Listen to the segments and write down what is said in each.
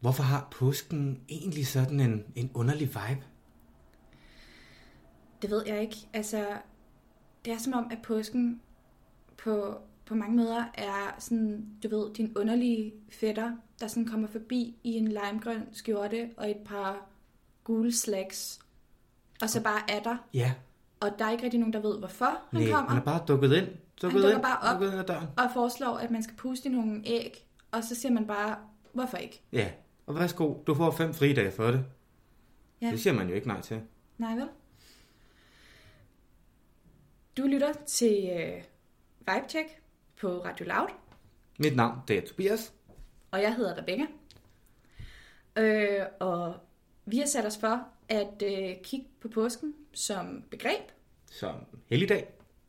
Hvorfor har påsken egentlig sådan en, en underlig vibe? Det ved jeg ikke. Altså, det er som om, at påsken på, på mange måder er sådan, du ved, din underlige fætter, der sådan kommer forbi i en limegrøn skjorte og et par gule slacks, og så bare er der. Ja, Og der er ikke rigtig nogen, der ved, hvorfor han nej, kommer. han er bare dukket ind. Dukket dukker ind, bare op. Ind ad døren. Og foreslår, at man skal puste i nogle æg, og så siger man bare, hvorfor ikke? Ja, og værsgo, du får fem fridage for det. Ja. Det siger man jo ikke nej til. Nej vel? Du lytter til øh, Vibe Check på Radio Loud, Mit navn, det er Tobias. og jeg hedder Rebecca. Øh, og vi har sat os for at øh, kigge på påsken som begreb, Som helligdag,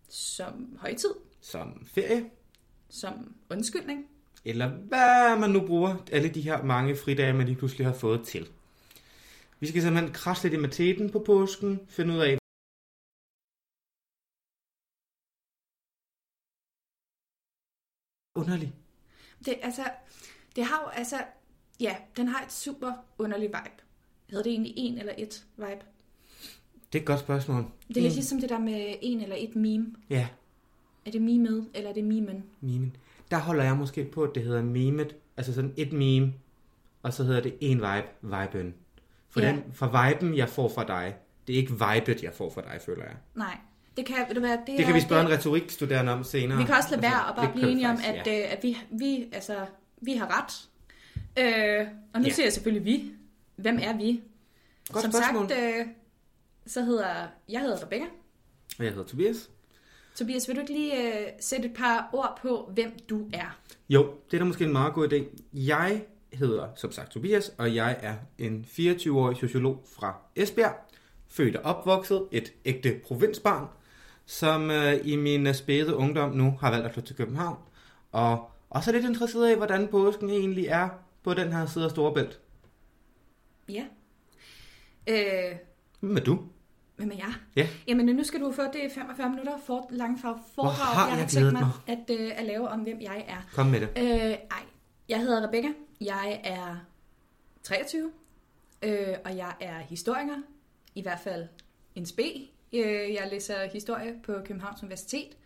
som højtid, som ferie, som undskyldning. Eller hvad man nu bruger alle de her mange fridage, man lige pludselig har fået til. Vi skal simpelthen krasse lidt i mateten på påsken, finde ud af, underlig. Det, altså, det har jo, altså, ja, den har et super underlig vibe. Hedder det egentlig en eller et vibe? Det er et godt spørgsmål. Det er lidt ligesom det der med en eller et meme. Ja, Er det memet, eller er det memen? memen. Der holder jeg måske på, at det hedder memet. Altså sådan et meme, og så hedder det en vibe, viben. For, Ja. den, for viben, jeg får fra dig, det er ikke vibet, jeg får fra dig, føler jeg. Nej, det kan, ved du hvad, det, Det er, kan vi spørge en det, retorikstuderende om senere. Vi kan også lade være og bare Det blive enige om, at, ja. øh, at vi, vi, altså, vi har ret. Øh, og nu Ja. siger jeg selvfølgelig vi. Hvem er vi? Godt Som spørgsmål. sagt, øh, så hedder jeg hedder Rebecca. Og jeg hedder Tobias. Tobias, vil du ikke lige øh, sætte et par ord på, hvem du er? Jo, det er da måske en meget god idé. Jeg hedder som sagt Tobias, og jeg er en 24-årig sociolog fra Esbjerg. Født og opvokset, et ægte provinsbarn, som øh, i min spæde ungdom nu har valgt at flytte til København. Og også er lidt interesseret i, hvordan påsken egentlig er på den her side af Storebælt. Ja. Øh, Hvem er du? Hvem er jeg? Ja. Jamen, nu skal du få det 45 minutter for lange for foredrag, har jeg har jeg tænkt mig at, øh, at lave om, hvem jeg er. Kom med det. Øh, ej, jeg hedder Rebecca. Jeg er 23, øh, og jeg er historiker. I hvert fald en sp. Øh, jeg læser historie på Københavns Universitet.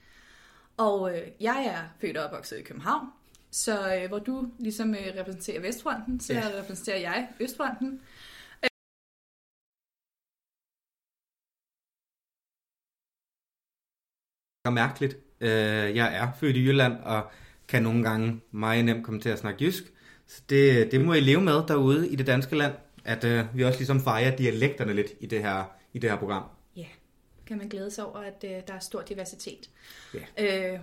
Og øh, jeg er født og opvokset i København. Så øh, hvor du ligesom øh, repræsenterer Vestfronten, så ja. repræsenterer jeg Østfronten. Er mærkeligt. Øh, jeg er født i Jylland, og kan nogle gange meget nemt komme til at snakke jysk. Så det, det må I leve med derude i det danske land, at øh, vi også ligesom fejrer dialekterne lidt i det her, i det her program. Ja, kan man glæde sig over, at øh, der er stor diversitet. Ja. Øh,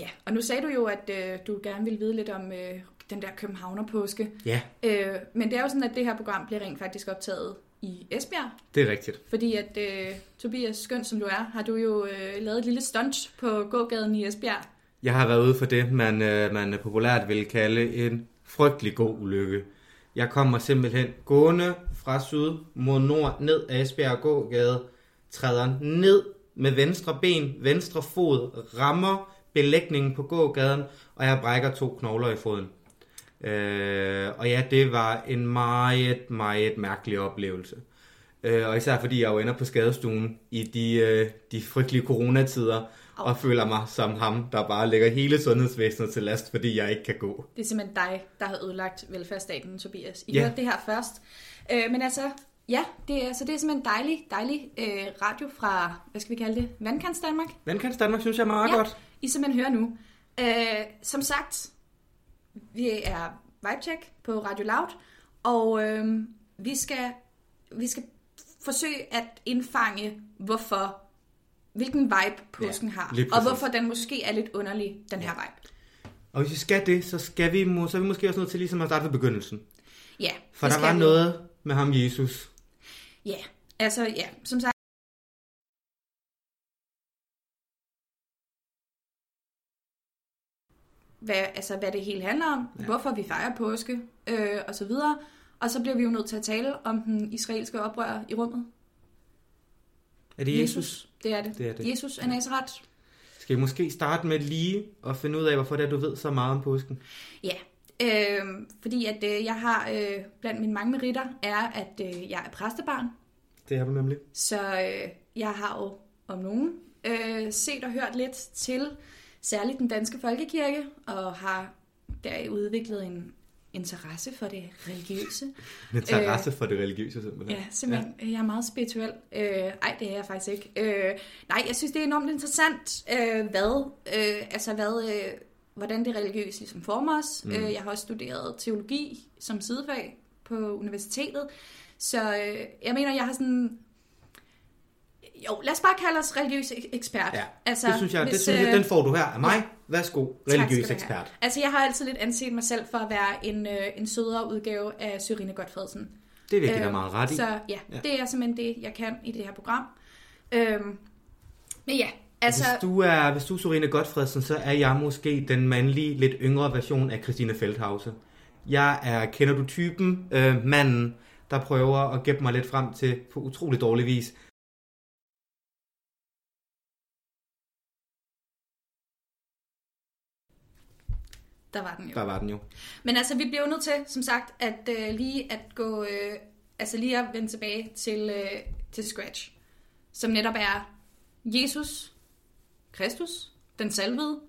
ja, og nu sagde du jo, at øh, du gerne ville vide lidt om øh, den der københavnerpåske. Ja, Øh, men det er jo sådan, at det her program bliver rent faktisk optaget i Esbjerg. det er rigtigt. Fordi at øh, Tobias, skøn som du er, har du jo øh, lavet et lille stunt på gågaden i Esbjerg. Jeg har været ude for det, man, øh, man populært vil kalde en frygtelig god ulykke. Jeg kommer simpelthen gående fra syd mod nord ned ad Esbjerg gågade, træder ned med venstre ben, venstre fod, rammer belægningen på gågaden, og jeg brækker to knogler i foden. Øh, og ja, det var en meget, meget mærkelig oplevelse. Øh, og især fordi jeg jo ender på skadestuen i de, øh, de frygtelige coronatider, og føler mig som ham, der bare lægger hele sundhedsvæsenet til last, fordi jeg ikke kan gå. Det er simpelthen dig, der har ødelagt velfærdsstaten, Tobias. I Ja. hørte det her først. Øh, men altså, ja, det er, så det er simpelthen dejlig, dejlig øh, radio fra, hvad skal vi kalde det, Vandkants Danmark. Vandkants Danmark synes jeg er meget Ja. godt. I simpelthen hører nu. Øh, som sagt, vi er Vibecheck på Radio Loud, og øh, vi, skal, vi skal forsøge at indfange, hvorfor, hvilken vibe påsken Ja, har, og hvorfor den måske er lidt underlig, den her vibe. Og hvis vi skal det, så, skal vi, må- så er vi måske også nødt til ligesom at starte ved begyndelsen. Ja, For der var vi. noget med ham Jesus. Ja, altså ja, som sagt, hvad, altså, hvad det hele handler om, ja. hvorfor vi fejrer påske, øh, og så videre. Og så bliver vi jo nødt til at tale om den israelske oprør i rummet. Er det Jesus? Det er det. Det er det. Jesus af Nazareth. Skal vi måske starte med lige at finde ud af, hvorfor det er, du ved så meget om påsken? Ja, Øh, fordi at øh, jeg har, øh, blandt mine mange meritter, er, at øh, jeg er præstebarn. Det er du nemlig. Så øh, jeg har jo om nogen øh, set og hørt lidt til særligt den danske folkekirke, og har der udviklet en interesse for det religiøse. En interesse øh, for det religiøse simpelthen. Ja, simpelthen. Ja. Jeg er meget spirituel. Øh, ej, det er jeg faktisk ikke. Øh, nej, jeg synes, det er enormt interessant, øh, hvad, øh, altså hvad, øh, hvordan det religiøse ligesom former os. Mm. Øh, jeg har også studeret teologi som sidefag på universitetet. Så øh, jeg mener, jeg har sådan jo, lad os bare kalde os religiøs ekspert. Ja, altså, det synes jeg, hvis, det synes jeg, den får du her af mig. Ja. Værsgo, religiøs ekspert. Altså, jeg har altid lidt anset mig selv for at være en, øh, en sødere udgave af Syrine Godfredsen. Det vil jeg øh, meget ret i. Så ja, ja, det er simpelthen det, jeg kan i det her program. Øhm, men ja, altså... Hvis du er, hvis du er Syrine Godfredsen, så er jeg måske den mandlige, lidt yngre version af Christine Feldhause. Jeg er, kender du typen, øh, manden, der prøver at gætte mig lidt frem til på utrolig dårlig vis, Der var den jo. Der var den jo. Men altså, vi bliver jo nødt til, som sagt, at øh, lige at gå, øh, altså lige at vende tilbage til, øh, til Scratch, som netop er Jesus, Kristus, den salvede.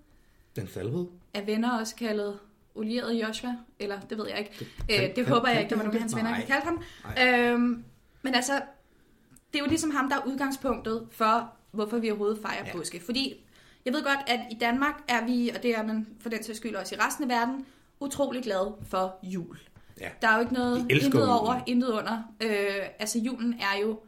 Den salvede? Er venner også kaldet olieret Joshua, eller det ved jeg ikke. Det, kan, øh, det kan, håber jeg ikke, der var nogen af hans venner, der kaldte ham. Øhm, men altså, det er jo ligesom ham, der er udgangspunktet for, hvorfor vi overhovedet fejrer ja. påske. Fordi jeg ved godt, at i Danmark er vi, og det er man for den sags skyld også i resten af verden, utrolig glad for jul. Ja. Der er jo ikke noget intet over, intet under. Øh, altså julen er jo...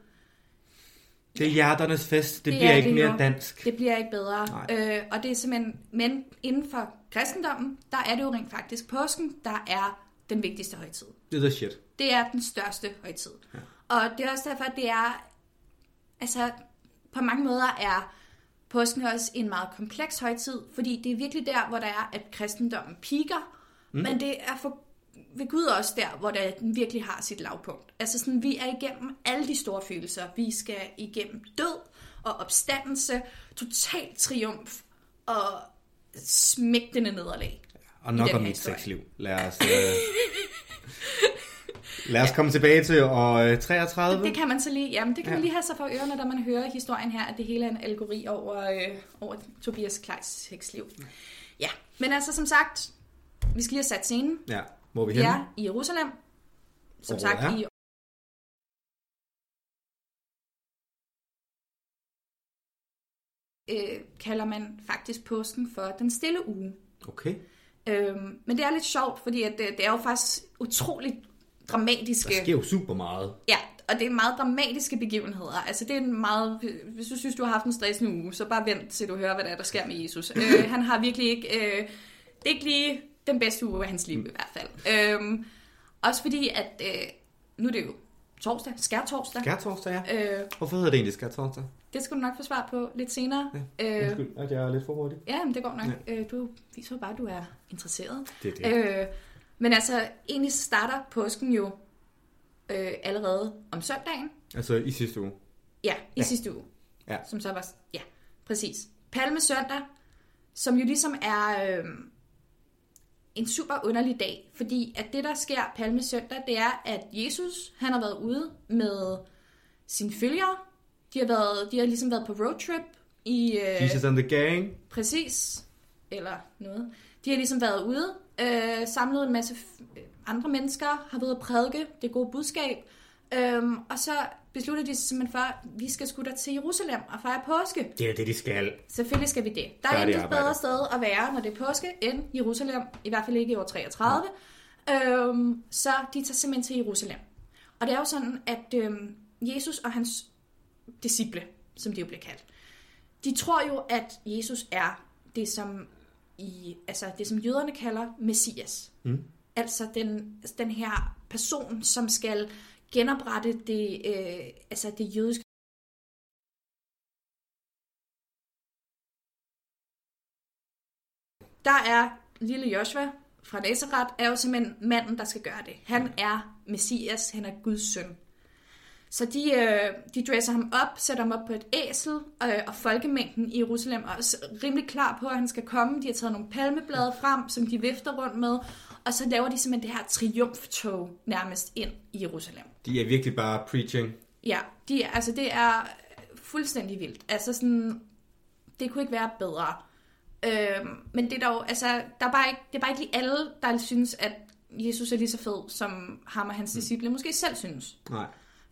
Det er hjerternes fest. Det, det bliver ikke det mere jo. dansk. Det bliver ikke bedre. Øh, og det er simpelthen... Men inden for kristendommen, der er det jo rent faktisk påsken, der er den vigtigste højtid. Det er the shit. Det er den største højtid. Ja. Og det er også derfor, at det er... Altså, på mange måder er Påsken er også en meget kompleks højtid, fordi det er virkelig der, hvor der er, at kristendommen piker, mm. men det er for ved Gud også der, hvor der, den virkelig har sit lavpunkt. Altså sådan, vi er igennem alle de store følelser. Vi skal igennem død og opstandelse, total triumf og smægtende nederlag. Og nok om mit sexliv. Lad os, øh, Lad os ja. komme tilbage til år 33. Det, det kan man så lige, jamen det kan ja. man lige have sig for ørerne, når man hører historien her, at det hele er en algori over, øh, over Tobias Kleis sexliv. Ja. ja, men altså som sagt, vi skal lige have sat scenen. Ja, hvor vi, vi er i Jerusalem. Som hvor sagt, er? i øh, kalder man faktisk påsken for den stille uge. Okay. Øhm, men det er lidt sjovt, fordi at det, det er jo faktisk utroligt dramatiske... Der sker jo super meget. Ja, og det er meget dramatiske begivenheder. Altså det er en meget... Hvis du synes, du har haft en stressende uge, så bare vent til du hører, hvad der, er, der sker med Jesus. øh, han har virkelig ikke... Øh, det er ikke lige den bedste uge af hans liv i hvert fald. Øh, også fordi, at øh, nu er det jo torsdag, skærtorsdag. Skærtorsdag, ja. Øh, Hvorfor hedder det egentlig skærtorsdag? Det skal du nok få svar på lidt senere. Ja, undskyld, øh, at jeg er lidt for hurtig. Ja, men det går nok. Ja. Øh, du viser bare, at du er interesseret. Det er det. Øh, men altså, egentlig starter påsken jo øh, allerede om søndagen. Altså i sidste uge? Ja, i ja. sidste uge. Ja. Som så var, ja, præcis. Palme søndag, som jo ligesom er øh, en super underlig dag, fordi at det, der sker palme søndag, det er, at Jesus, han har været ude med sine følgere. De har, været, de har ligesom været på roadtrip i... Øh, Jesus and the gang. Præcis. Eller noget. De har ligesom været ude øh, samlet en masse andre mennesker, har været at prædike det gode budskab, øhm, og så beslutter de simpelthen for, at vi skal sgu da til Jerusalem og fejre påske. Det er det, de skal. Selvfølgelig skal vi det. Der er intet bedre sted at være, når det er påske, end Jerusalem, i hvert fald ikke i år 33. Ja. Øhm, så de tager simpelthen til Jerusalem. Og det er jo sådan, at øhm, Jesus og hans disciple, som de jo bliver kaldt, de tror jo, at Jesus er det, som i altså det, som jøderne kalder Messias. Mm. Altså den, den her person, som skal genoprette det, øh, altså det jødiske Der er lille Joshua fra Nazareth, er jo simpelthen manden, der skal gøre det. Han er Messias, han er Guds søn. Så de, øh, de dresser ham op, sætter ham op på et æsel, øh, og folkemængden i Jerusalem er også rimelig klar på, at han skal komme. De har taget nogle palmeblade frem, som de vifter rundt med, Og så laver de simpelthen det her triumftog nærmest ind i Jerusalem. De er virkelig bare preaching. Ja, de, altså det er fuldstændig vildt. Altså sådan, det kunne ikke være bedre. Øhm, men det er dog, altså, der er bare ikke, det er bare ikke lige alle, der synes, at Jesus er lige så fed, som ham og hans disciple måske selv synes. Nej.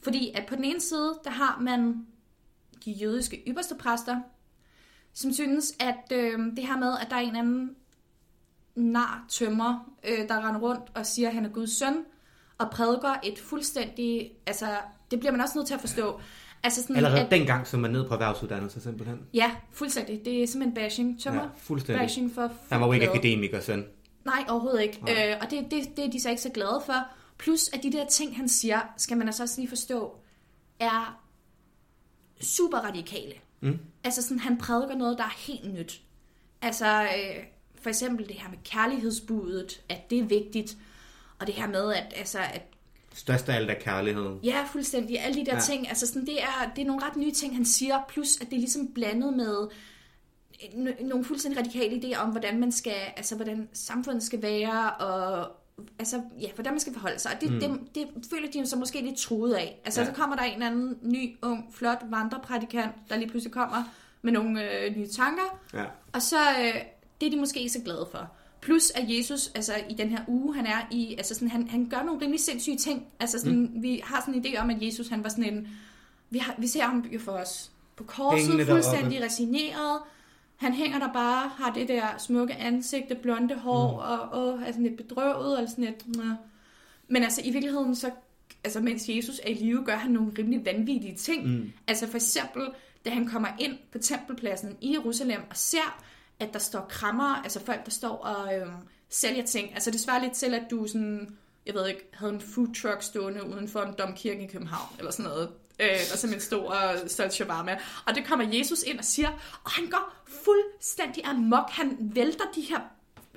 Fordi at på den ene side, der har man de jødiske ypperste præster, som synes, at øh, det her med, at der er en anden nar tømmer, øh, der render rundt og siger, at han er Guds søn, og prædiker et fuldstændig, altså det bliver man også nødt til at forstå. Altså sådan, Allerede at, dengang, som man ned på erhvervsuddannelse simpelthen. Ja, fuldstændig. Det er simpelthen bashing. Tømmer Ja, fuldstændig. bashing for Han var jo ikke akademiker, søn. Nej, overhovedet ikke. Nej. Øh, og det, det, det er de så ikke så glade for. Plus, at de der ting, han siger, skal man altså også lige forstå, er super radikale. Mm. Altså sådan, han prædiker noget, der er helt nyt. Altså, øh, for eksempel det her med kærlighedsbudet, at det er vigtigt. Og det her med, at, altså, at Størst af alt er kærligheden. Ja, fuldstændig. Alle de der Ja. ting, altså sådan, det, er, det er nogle ret nye ting, han siger, plus at det er ligesom blandet med nogle fuldstændig radikale idéer om, hvordan man skal, altså hvordan samfundet skal være, og altså, ja, hvordan man skal forholde sig. Og det, mm. det, det føler de så måske lidt truet af. Altså, Ja. så kommer der en eller anden ny, ung, flot vandreprædikant, der lige pludselig kommer med nogle øh, nye tanker, Ja. og så øh, det er de måske ikke så glade for. Plus at Jesus, altså i den her uge, han er i, altså sådan, han, han gør nogle rimelig sindssyge ting. Altså sådan, mm. vi har sådan en idé om, at Jesus, han var sådan en, vi, har, vi ser ham jo for os på korset, Hængende deroppe. fuldstændig resigneret. Han hænger der bare, har det der smukke ansigt, det blonde hår, mm. og, og er sådan lidt bedrøvet, eller sådan lidt... Nå. Men altså i virkeligheden, så, altså mens Jesus er i live, gør han nogle rimelig vanvittige ting. Mm. Altså for eksempel, da han kommer ind på tempelpladsen i Jerusalem og ser, at der står krammer, altså folk, der står og øh, sælger ting. Altså det svarer lidt til, at du sådan, jeg ved ikke, havde en food truck stående uden for en domkirke i København, eller sådan noget. Øh, og som en stor stolt shawarma. Og det kommer Jesus ind og siger, og han går fuldstændig amok. Han vælter de her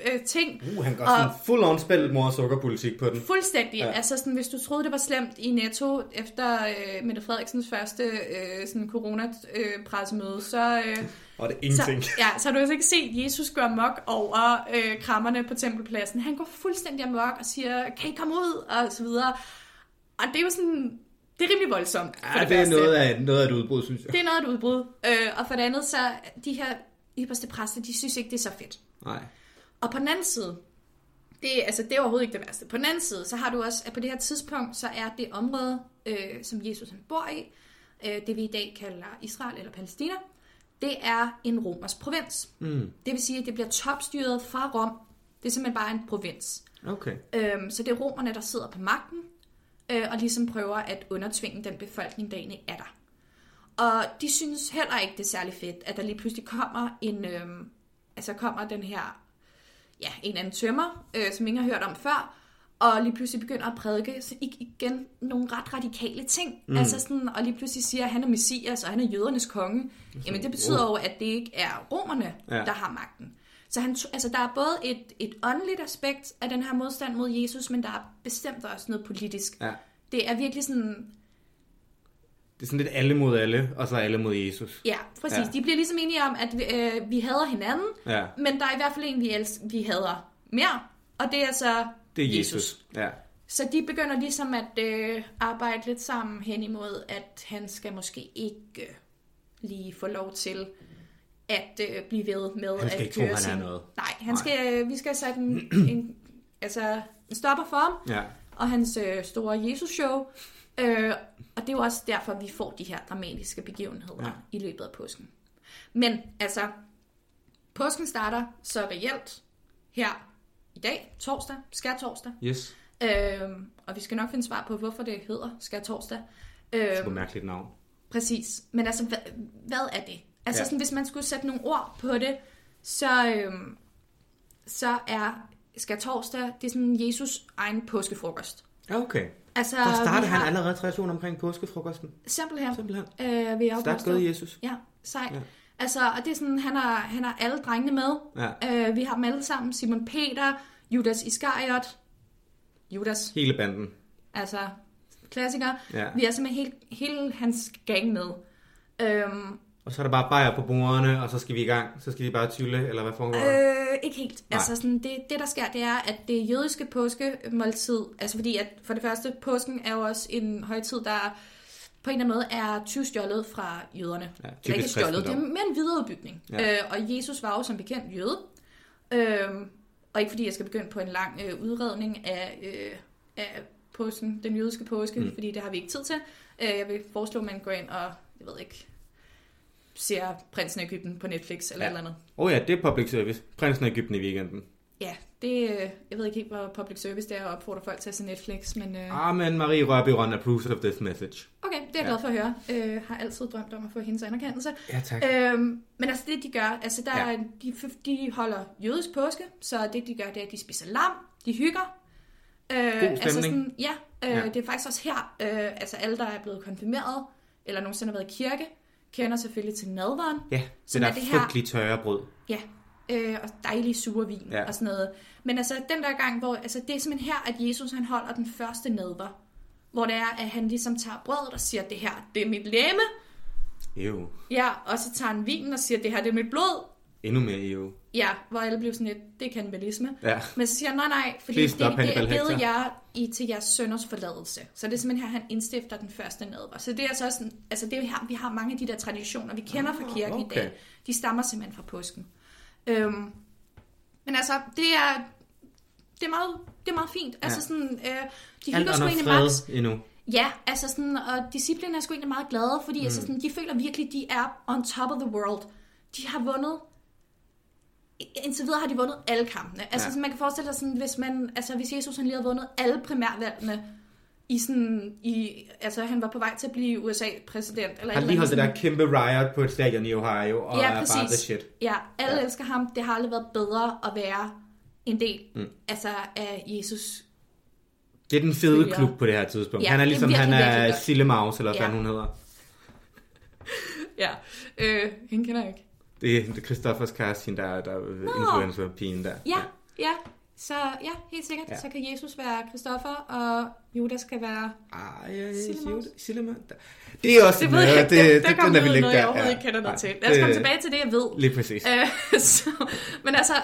øh, ting. Uh, han går Og- sådan full on spil mor og sukkerpolitik på den. Fuldstændig. Ja. Altså sådan, hvis du troede, det var slemt i Netto efter øh, Mette Frederiksens første øh, sådan corona-pressemøde, øh, så, øh, Og det er ingenting. så, ja, så har du altså ikke set Jesus gå amok over øh, krammerne på tempelpladsen. Han går fuldstændig amok og siger, kan I komme ud? Og så videre. Og det er jo sådan, det er rimelig voldsomt. Ja, det er første. noget af, noget af et udbrud, synes jeg. Det er noget af et udbrud. Øh, og for det andet, så de her ypperste præster, de synes ikke, det er så fedt. Nej. Og på den anden side, det, altså, det er overhovedet ikke det værste. På den anden side, så har du også, at på det her tidspunkt, så er det område, øh, som Jesus han bor i, øh, det vi i dag kalder Israel eller Palæstina, det er en romersk provins. Mm. Det vil sige, at det bliver topstyret fra Rom. Det er simpelthen bare en provins. Okay. Øhm, så det er romerne, der sidder på magten, øh, og ligesom prøver at undertvinge den befolkning, der egentlig er der. Og de synes heller ikke, det er særlig fedt, at der lige pludselig kommer en, øhm, altså kommer den her, ja, en anden tømmer, øh, som ingen har hørt om før, og lige pludselig begynder at prædike så ig- igen nogle ret radikale ting. Mm. Altså sådan, og lige pludselig siger, at han er messias, og han er jødernes konge. Jamen det betyder jo, at det ikke er romerne, ja. der har magten. Så han, altså, der er både et, et åndeligt aspekt af den her modstand mod Jesus, men der er bestemt også noget politisk. Ja. Det er virkelig sådan, Det er sådan lidt alle mod alle, og så alle mod Jesus. ja, præcis. Ja. De bliver ligesom enige om, at vi, øh, vi hader hinanden, Ja. men der er i hvert fald en, vi, els- vi hader mere, og det er så Det er Jesus. Ja. Så de begynder ligesom at øh, arbejde lidt sammen hen imod, at han skal måske ikke øh, lige få lov til at øh, blive ved med Han skal at ikke tro, køre han er noget. Nej, han Nej. skal, øh, vi skal sætte en, en, altså, en stopper for ham, Ja. og hans øh, store Jesus-show. Øh, og det er jo også derfor, vi får de her dramatiske begivenheder Ja. i løbet af påsken. Men altså, påsken starter så reelt her i dag, torsdag, skær torsdag. Yes. Øhm, og vi skal nok finde svar på, hvorfor det hedder skær torsdag. Super Øhm, mærkeligt navn. præcis. Men altså, hvad, hvad er det? Altså, Ja. sådan, hvis man skulle sætte nogle ord på det, så, øhm, så er skær torsdag, det er sådan Jesus egen påskefrokost. Okay. Altså, Der startede vi han har, allerede tradition omkring påskefrokosten. Simpelthen. Simpelthen. Øh, jeg jo Stærkt gået, Jesus. Ja, sejt. Ja. Ja. Altså, og det er sådan, han har, han har alle drengene med. Ja. Øh, vi har dem alle sammen. Simon Peter, Judas Iskariot. Judas, Hele banden. altså klassiker. Ja. Vi er simpelthen helt, hele hans gang med. Øhm, Og så er der bare bajer på bordene, og så skal vi i gang. Så skal de bare tylle, eller hvad foregår der? Øh, ikke helt. Nej. Altså sådan, det, det, der sker, det er, at det jødiske påskemåltid, altså fordi at for det første, påsken er jo også en højtid, der på en eller anden måde er tyvstjålet fra jøderne. Ja, Eller ikke stjålet, det er mere en videreudbygning. Ja. Øh, og Jesus var jo som bekendt jøde. Øh, og ikke fordi jeg skal begynde på en lang øh, udredning af, øh, af påsken, den jødiske påske, mm. fordi det har vi ikke tid til. Øh, jeg vil foreslå, at man går ind og, jeg ved ikke, ser Prinsen af Ægypten på Netflix eller Ja. ja. eller andet. Åh oh ja, det er public service. Prinsen af Ægypten i weekenden. Ja, det, øh, jeg ved ikke helt, hvor public service det er at opfordre folk til at se Netflix, men øh, Ah, men Marie Rørbyron approves of this message. okay, det er jeg Ja. glad for at høre. Øh, har altid drømt om at få hendes anerkendelse. Ja, tak. Øhm, men altså det, de gør, altså der, Ja. de, de holder jødisk påske, så det, de gør, det er, at de spiser lam, de hygger. Øh, Altså sådan, ja, øh, ja, det er faktisk også her, øh, altså alle, der er blevet konfirmeret, eller nogensinde har været i kirke, kender selvfølgelig til nadveren. Ja, det der er det her. frygtelige tørre brød. Ja, øh, og dejlig sure vin ja. og sådan noget. Men altså den der gang, hvor altså, det er simpelthen her, at Jesus han holder den første nadver. Hvor det er, at han ligesom tager brødet og siger, det her, det er mit læme. Jo, Ja, og så tager han vinen og siger, det her, det er mit blod. Endnu mere jo. Ja, hvor alle blev sådan lidt, det er kannibalisme. Ja, Men så siger han, nej, nej, fordi Please det, det er givet jer i, til jeres sønders forladelse. Så det er simpelthen her, han indstifter den første nadver. Så det er altså også, altså det er her, vi har mange af de der traditioner, vi kender fra kirken Ah, okay. i dag. De stammer simpelthen fra påsken. Øhm, men altså, det er, det er meget, det er meget fint. Altså sådan, øh, de hygger sgu egentlig max. endnu. Ja, altså sådan, og disciplinen er sgu egentlig meget glade, fordi mm. altså sådan, de føler virkelig, de er on top of the world. De har vundet, indtil videre har de vundet alle kampene. Altså Ja. sådan, man kan forestille sig sådan, hvis man, altså hvis Jesus han lige havde vundet alle primærvalgene, i sådan, i, altså han var på vej til at blive USA-præsident. Eller Han lige holdt det der kæmpe riot på et stadion i Ohio, og Ja, er bare the præcis. shit. Ja, alle Ja. elsker ham. Det har aldrig været bedre at være en del Mm. altså, af Jesus. Det er den fede Følger. klub på det her tidspunkt. Ja, han er er ligesom, han virkelig, er virkelig godt. Sille Maus, eller hvad Ja. fanden hun hedder. Ja, øh, hende kender jeg ikke. Det er, det er Christoffers hende der, der er influencer-pigen der. Ja, ja. Så ja, helt sikkert. Ja. Så kan Jesus være Christoffer, og Judas kan være... Ah, ja, ja, Sille Maus. Sille Maus. Det er også Det ved jeg ikke. Det, det, den kommer er vi ud lidt noget, jeg der. overhovedet Ja. ikke kender noget til. Lad os det- komme tilbage til det, jeg ved. Lige præcis. Øh, så, men altså,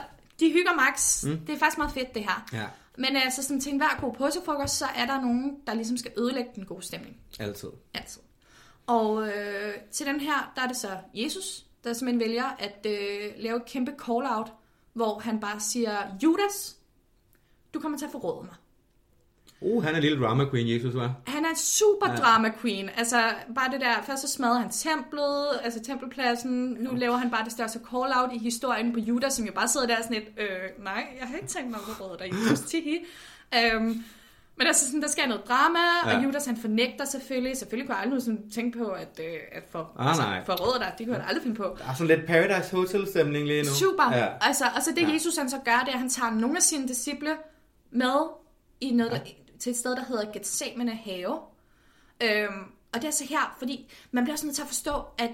de hygger max. Mm. Det er faktisk meget fedt, det her. Ja, Men altså, sådan, til enhver god påskefrokost, så er der nogen, der ligesom skal ødelægge den gode stemning. altid. Altid. Og øh, til den her, der er det så Jesus, der simpelthen vælger at øh, lave et kæmpe call-out, hvor han bare siger, Judas, du kommer til at forråde mig. Uh, han er en lille drama queen, Jesus, var. Han er en super Ja. drama queen. Altså, bare det der, først så smadrede han templet, altså tempelpladsen. Nu laver han bare det største call-out i historien på Judas, som jo bare sidder der sådan lidt, øh, nej, jeg har ikke tænkt mig at forråde dig, Jesus, tihi. Um, men altså, sådan, der sker noget drama, ja. Og Judas han fornægter selvfølgelig. Selvfølgelig kunne jeg aldrig sådan tænke på, at, øh, at for, Ah, altså, nej. forråde dig. Det kunne jeg aldrig finde på. Der er sådan lidt Paradise Hotel-stemning lige nu. Super. Ja. Altså, altså det Ja. Jesus han så gør, det er, at han tager nogle af sine disciple med i noget, Ja. ja. til et sted, der hedder Gethsemane have. Øhm, og det er så her, fordi man bliver sådan nødt til at forstå, at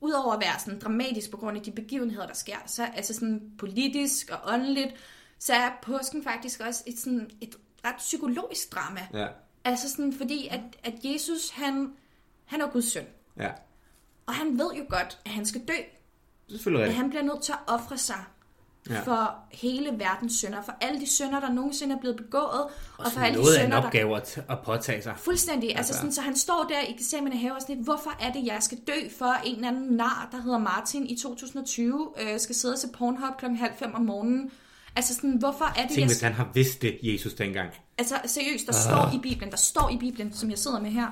udover at være sådan dramatisk på grund af de begivenheder, der sker, så altså sådan politisk og åndeligt, så er påsken faktisk også et, sådan, et ret psykologisk drama. Ja, Altså sådan, fordi at, at Jesus, han, han er Guds søn. ja. Og han ved jo godt, at han skal dø. Selvfølgelig At han bliver nødt til at ofre sig Ja. for hele verdens synder. For alle de synder, der nogensinde er blevet begået. Og, og for alle de af en synder, der... opgave at, påtage sig. Fuldstændig. Altså, Altså. altså sådan, så han står der i Gethsemane have og sådan lidt, hvorfor er det, jeg skal dø for en eller anden nar, der hedder Martin i 2020, øh, skal sidde og se Pornhub klokken halv fem om morgenen. Altså sådan, hvorfor er det, Tænk, jeg... hvis han har vidst det, Jesus, dengang. Altså seriøst, der Ah. står i Bibelen, der står i Bibelen, som jeg sidder med her.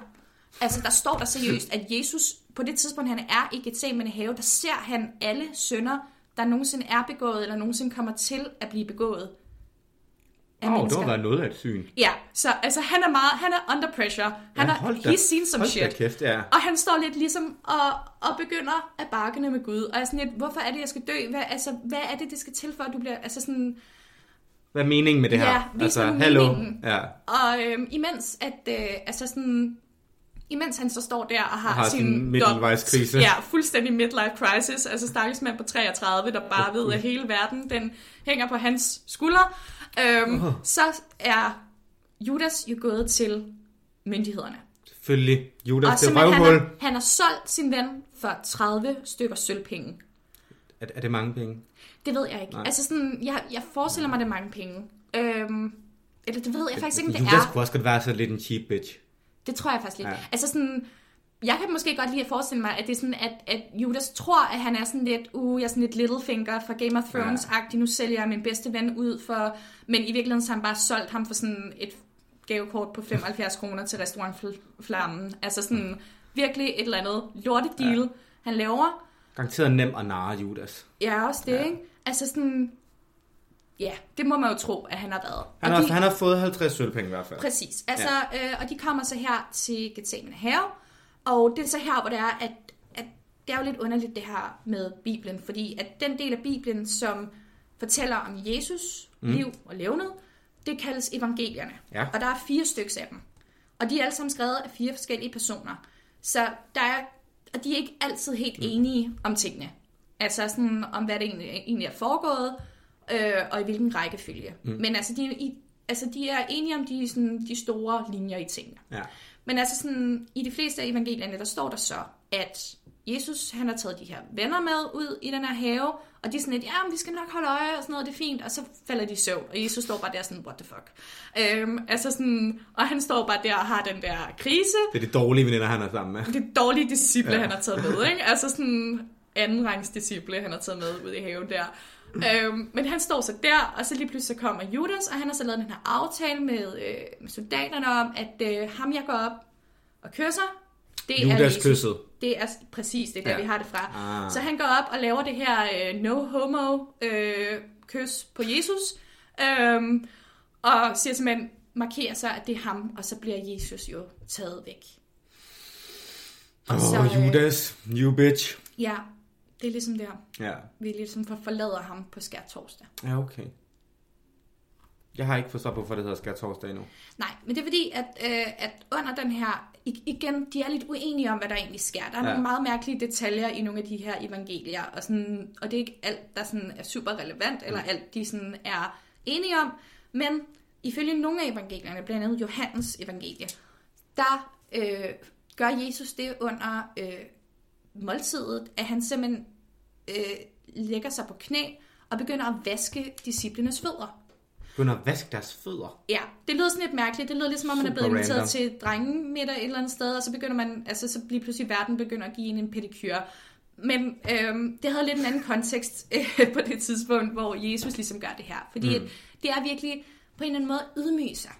Altså der står der seriøst, at Jesus på det tidspunkt, han er i Gethsemane have, der ser han alle synder, der nogensinde er begået, eller nogensinde kommer til at blive begået af oh, det mennesker. var været noget af et syn. Ja, så altså, han er meget, han er under pressure. Han Ja, er, da- he's seen some shit. kæft, ja. Og han står lidt ligesom og, og begynder at bakkene med Gud. Og er sådan lidt, hvorfor er det, jeg skal dø? Hvad, altså, hvad er det, det skal til for, at du bliver... Altså sådan, Hvad er meningen med det her? Ja, vis mig hallo. Ja. Og øhm, imens at, øh, altså sådan, imens han så står der og har, Og har sin sin middelvejskrise. Ja, fuldstændig midlife crisis. Altså stakkels mand på 33, der bare ved, at hele verden, den hænger på hans skuldre. Øhm, Åh. Så er Judas jo gået til myndighederne. Selvfølgelig. Judas, Og er simpelthen, han, røvhul. har, han har solgt sin ven for 30 stykker sølvpenge. Er, er det mange penge? Det ved jeg ikke. Nej. Altså sådan, jeg, jeg forestiller mig, det er mange penge. Øhm, eller det ved jeg faktisk ikke, om det Judas er. kunne også godt være så lidt en cheap bitch. Det tror jeg faktisk lidt. Ja. Altså sådan, jeg kan måske godt lide at forestille mig, at det er sådan, at, at Judas tror, at han er sådan lidt, uh, jeg er sådan lidt Littlefinger fra Game of Thrones-agtig, nu sælger jeg min bedste ven ud for, men i virkeligheden så har han bare solgt ham for sådan et gavekort på 75 kroner til restaurantflammen. Altså sådan virkelig et eller andet lortedeal, ja. han laver. Garanteret nem at narre Judas. Ja, også det, Ja. ikke? Altså sådan, ja, det må man jo tro, at han har været. Han har, de- han har fået 50 sølvpenge i hvert fald. Præcis. Altså, ja. øh, og de kommer så her til Gethsemane have, og det er så her, hvor det er, at, at det er jo lidt underligt det her med Bibelen, fordi at den del af Bibelen, som fortæller om Jesus mm. liv og levnet, det kaldes evangelierne. Ja. Og der er fire stykker af dem. Og de er alle sammen skrevet af fire forskellige personer. Så der er, og de er ikke altid helt enige om tingene. Altså sådan, om hvad det egentlig, egentlig er foregået, øh, og i hvilken rækkefølge. Mm. Men altså de, i, altså, de er enige om de, sådan, de store linjer i tingene. Ja. Men altså sådan, i de fleste af evangelierne, der står der så, at Jesus, han har taget de her venner med ud i den her have, og de er sådan lidt, ja, men vi skal nok holde øje og sådan noget, det er fint, og så falder de i søvn, og Jesus står bare der sådan, what the fuck. Øhm, altså sådan, og han står bare der og har den der krise, Det er de dårlige veninder, han er sammen med. det dårlige disciple, Ja. han har taget med, ikke? Altså sådan andenrangs disciple, han har taget med ud i haven der. Øhm, men han står så der, og så lige pludselig så kommer Judas, og han har så lavet den her aftale med, øh, med soldaterne om, at øh, ham jeg går op og kysser, det er Judas Jesus. kysset. Det er præcis det, der Ja. vi har det fra. Ah. Så han går op og laver det her øh, no homo øh, kys på Jesus, øhm, og siger simpelthen, markerer så, at det er ham, og så bliver Jesus jo taget væk. Åh, så, oh, øh, Judas. You bitch. Ja, det er ligesom der. Ja. Vi ligesom for- forlader ham på skær torsdag. Ja, okay. Jeg har ikke forstået, hvorfor det hedder skær torsdag endnu. Nej, men det er fordi, at, øh, at under den her... Igen, de er lidt uenige om, hvad der egentlig sker. Der er Ja. nogle meget mærkelige detaljer i nogle af de her evangelier, og, sådan, og det er ikke alt, der sådan er super relevant, eller alt, de sådan er enige om. Men ifølge nogle af evangelierne, blandt andet Johannes evangelie, der øh, gør Jesus det under øh, måltidet, at han simpelthen øh, lægger sig på knæ og begynder at vaske disciplenes fødder. Begynder at vaske deres fødder. Ja, det lyder sådan lidt mærkeligt. Det lyder lidt som om, man er blevet inviteret random. til drengemiddag et eller andet sted, og så begynder man, altså så bliver pludselig verden begynder at give en en pedikyr. Men øhm, det havde lidt en anden kontekst øh, på det tidspunkt, hvor Jesus ligesom gør det her. Fordi mm. det er virkelig på en eller anden måde ydmyge sig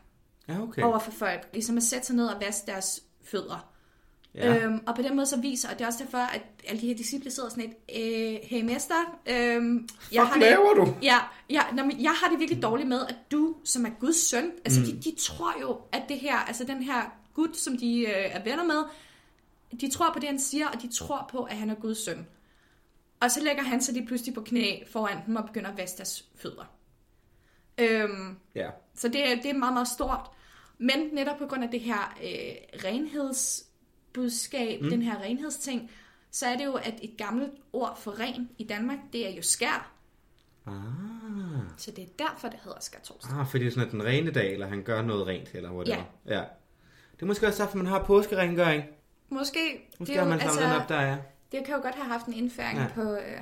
Ja, okay. over for folk. Ligesom at sætte sig ned og vaske deres fødder. Ja. Øhm, og på den måde så viser, og det er også derfor, at alle de her disciple sidder sådan lidt, øh, hey mester, øhm, jeg Fuck har laver det, du? Ja, ja nå, men jeg har det virkelig dårligt med, at du, som er Guds søn, altså mm. de, de tror jo, at det her, altså den her Gud, som de øh, er venner med, de tror på det, han siger, og de tror på, at han er Guds søn. Og så lægger han sig lige pludselig på knæ foran dem og begynder at vaske deres fødder. Øhm, Ja. så det, er- det er meget, meget stort. Men netop på grund af det her øh, renhedsbudskab, mm. den her renhedsting, så er det jo, at et gammelt ord for ren i Danmark, det er jo skær. Ah. Så det er derfor, det hedder skærtorsdag. ah, fordi det er sådan, at den rene dag, eller han gør noget rent, eller whatever. Ja. ja. Det er måske også derfor, man har påskerengøring. Måske, Måske det, er har man samlet den op der, ja. det kan jo godt have haft en indføring ja. på, øh,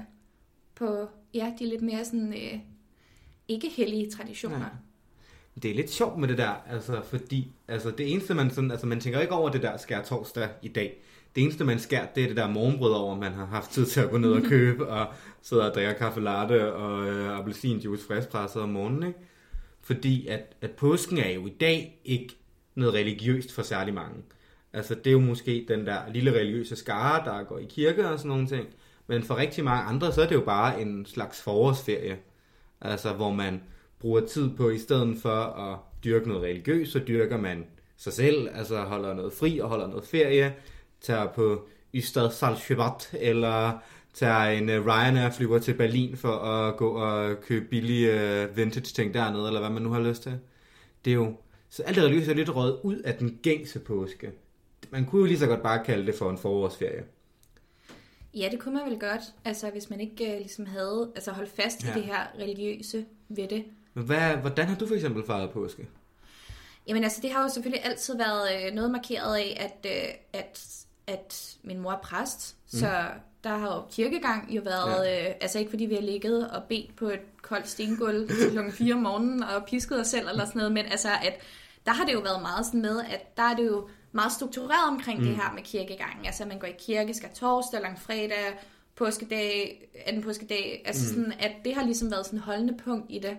på ja, de lidt mere sådan, øh, ikke hellige traditioner. Ja. Det er lidt sjovt med det der, altså, fordi altså, det eneste, man sådan, altså, man tænker ikke over det der skær torsdag i dag. Det eneste, man skær, det er det der morgenbrød over, man har haft tid til at gå ned og købe, og sidde og drikke kaffe latte og øh, appelsinjuice friskpresset om morgenen, ikke? Fordi at, at påsken er jo i dag ikke noget religiøst for særlig mange. Altså, det er jo måske den der lille religiøse skare, der går i kirke og sådan nogle ting. Men for rigtig mange andre, så er det jo bare en slags forårsferie. Altså, hvor man bruger tid på, i stedet for at dyrke noget religiøst, så dyrker man sig selv, altså holder noget fri og holder noget ferie, tager på Ystad Saltsjöbadt, eller tager en uh, Ryanair flyver til Berlin for at gå og købe billige uh, vintage ting dernede, eller hvad man nu har lyst til. Det er jo, så alt det religiøse er lidt røget ud af den gængse påske. Man kunne jo lige så godt bare kalde det for en forårsferie. Ja, det kunne man vel godt, altså hvis man ikke øh, ligesom havde, altså holdt fast Ja. i det her religiøse ved det. Men hvad, hvordan har du for eksempel fejret påske? Jamen altså, det har jo selvfølgelig altid været øh, noget markeret af, at, øh, at, at min mor er præst, mm. så der har jo kirkegang jo været, ja. øh, altså ikke fordi vi har ligget og bedt på et koldt stengulv til klokken 4 om morgenen og pisket os selv eller sådan noget, men altså at der har det jo været meget sådan med, at der er det jo meget struktureret omkring mm. det her med kirkegangen. Altså man går i kirke, skal torsdag, langfredag, påskedag, anden påskedag. Altså mm. sådan, at det har ligesom været sådan en holdende punkt i det.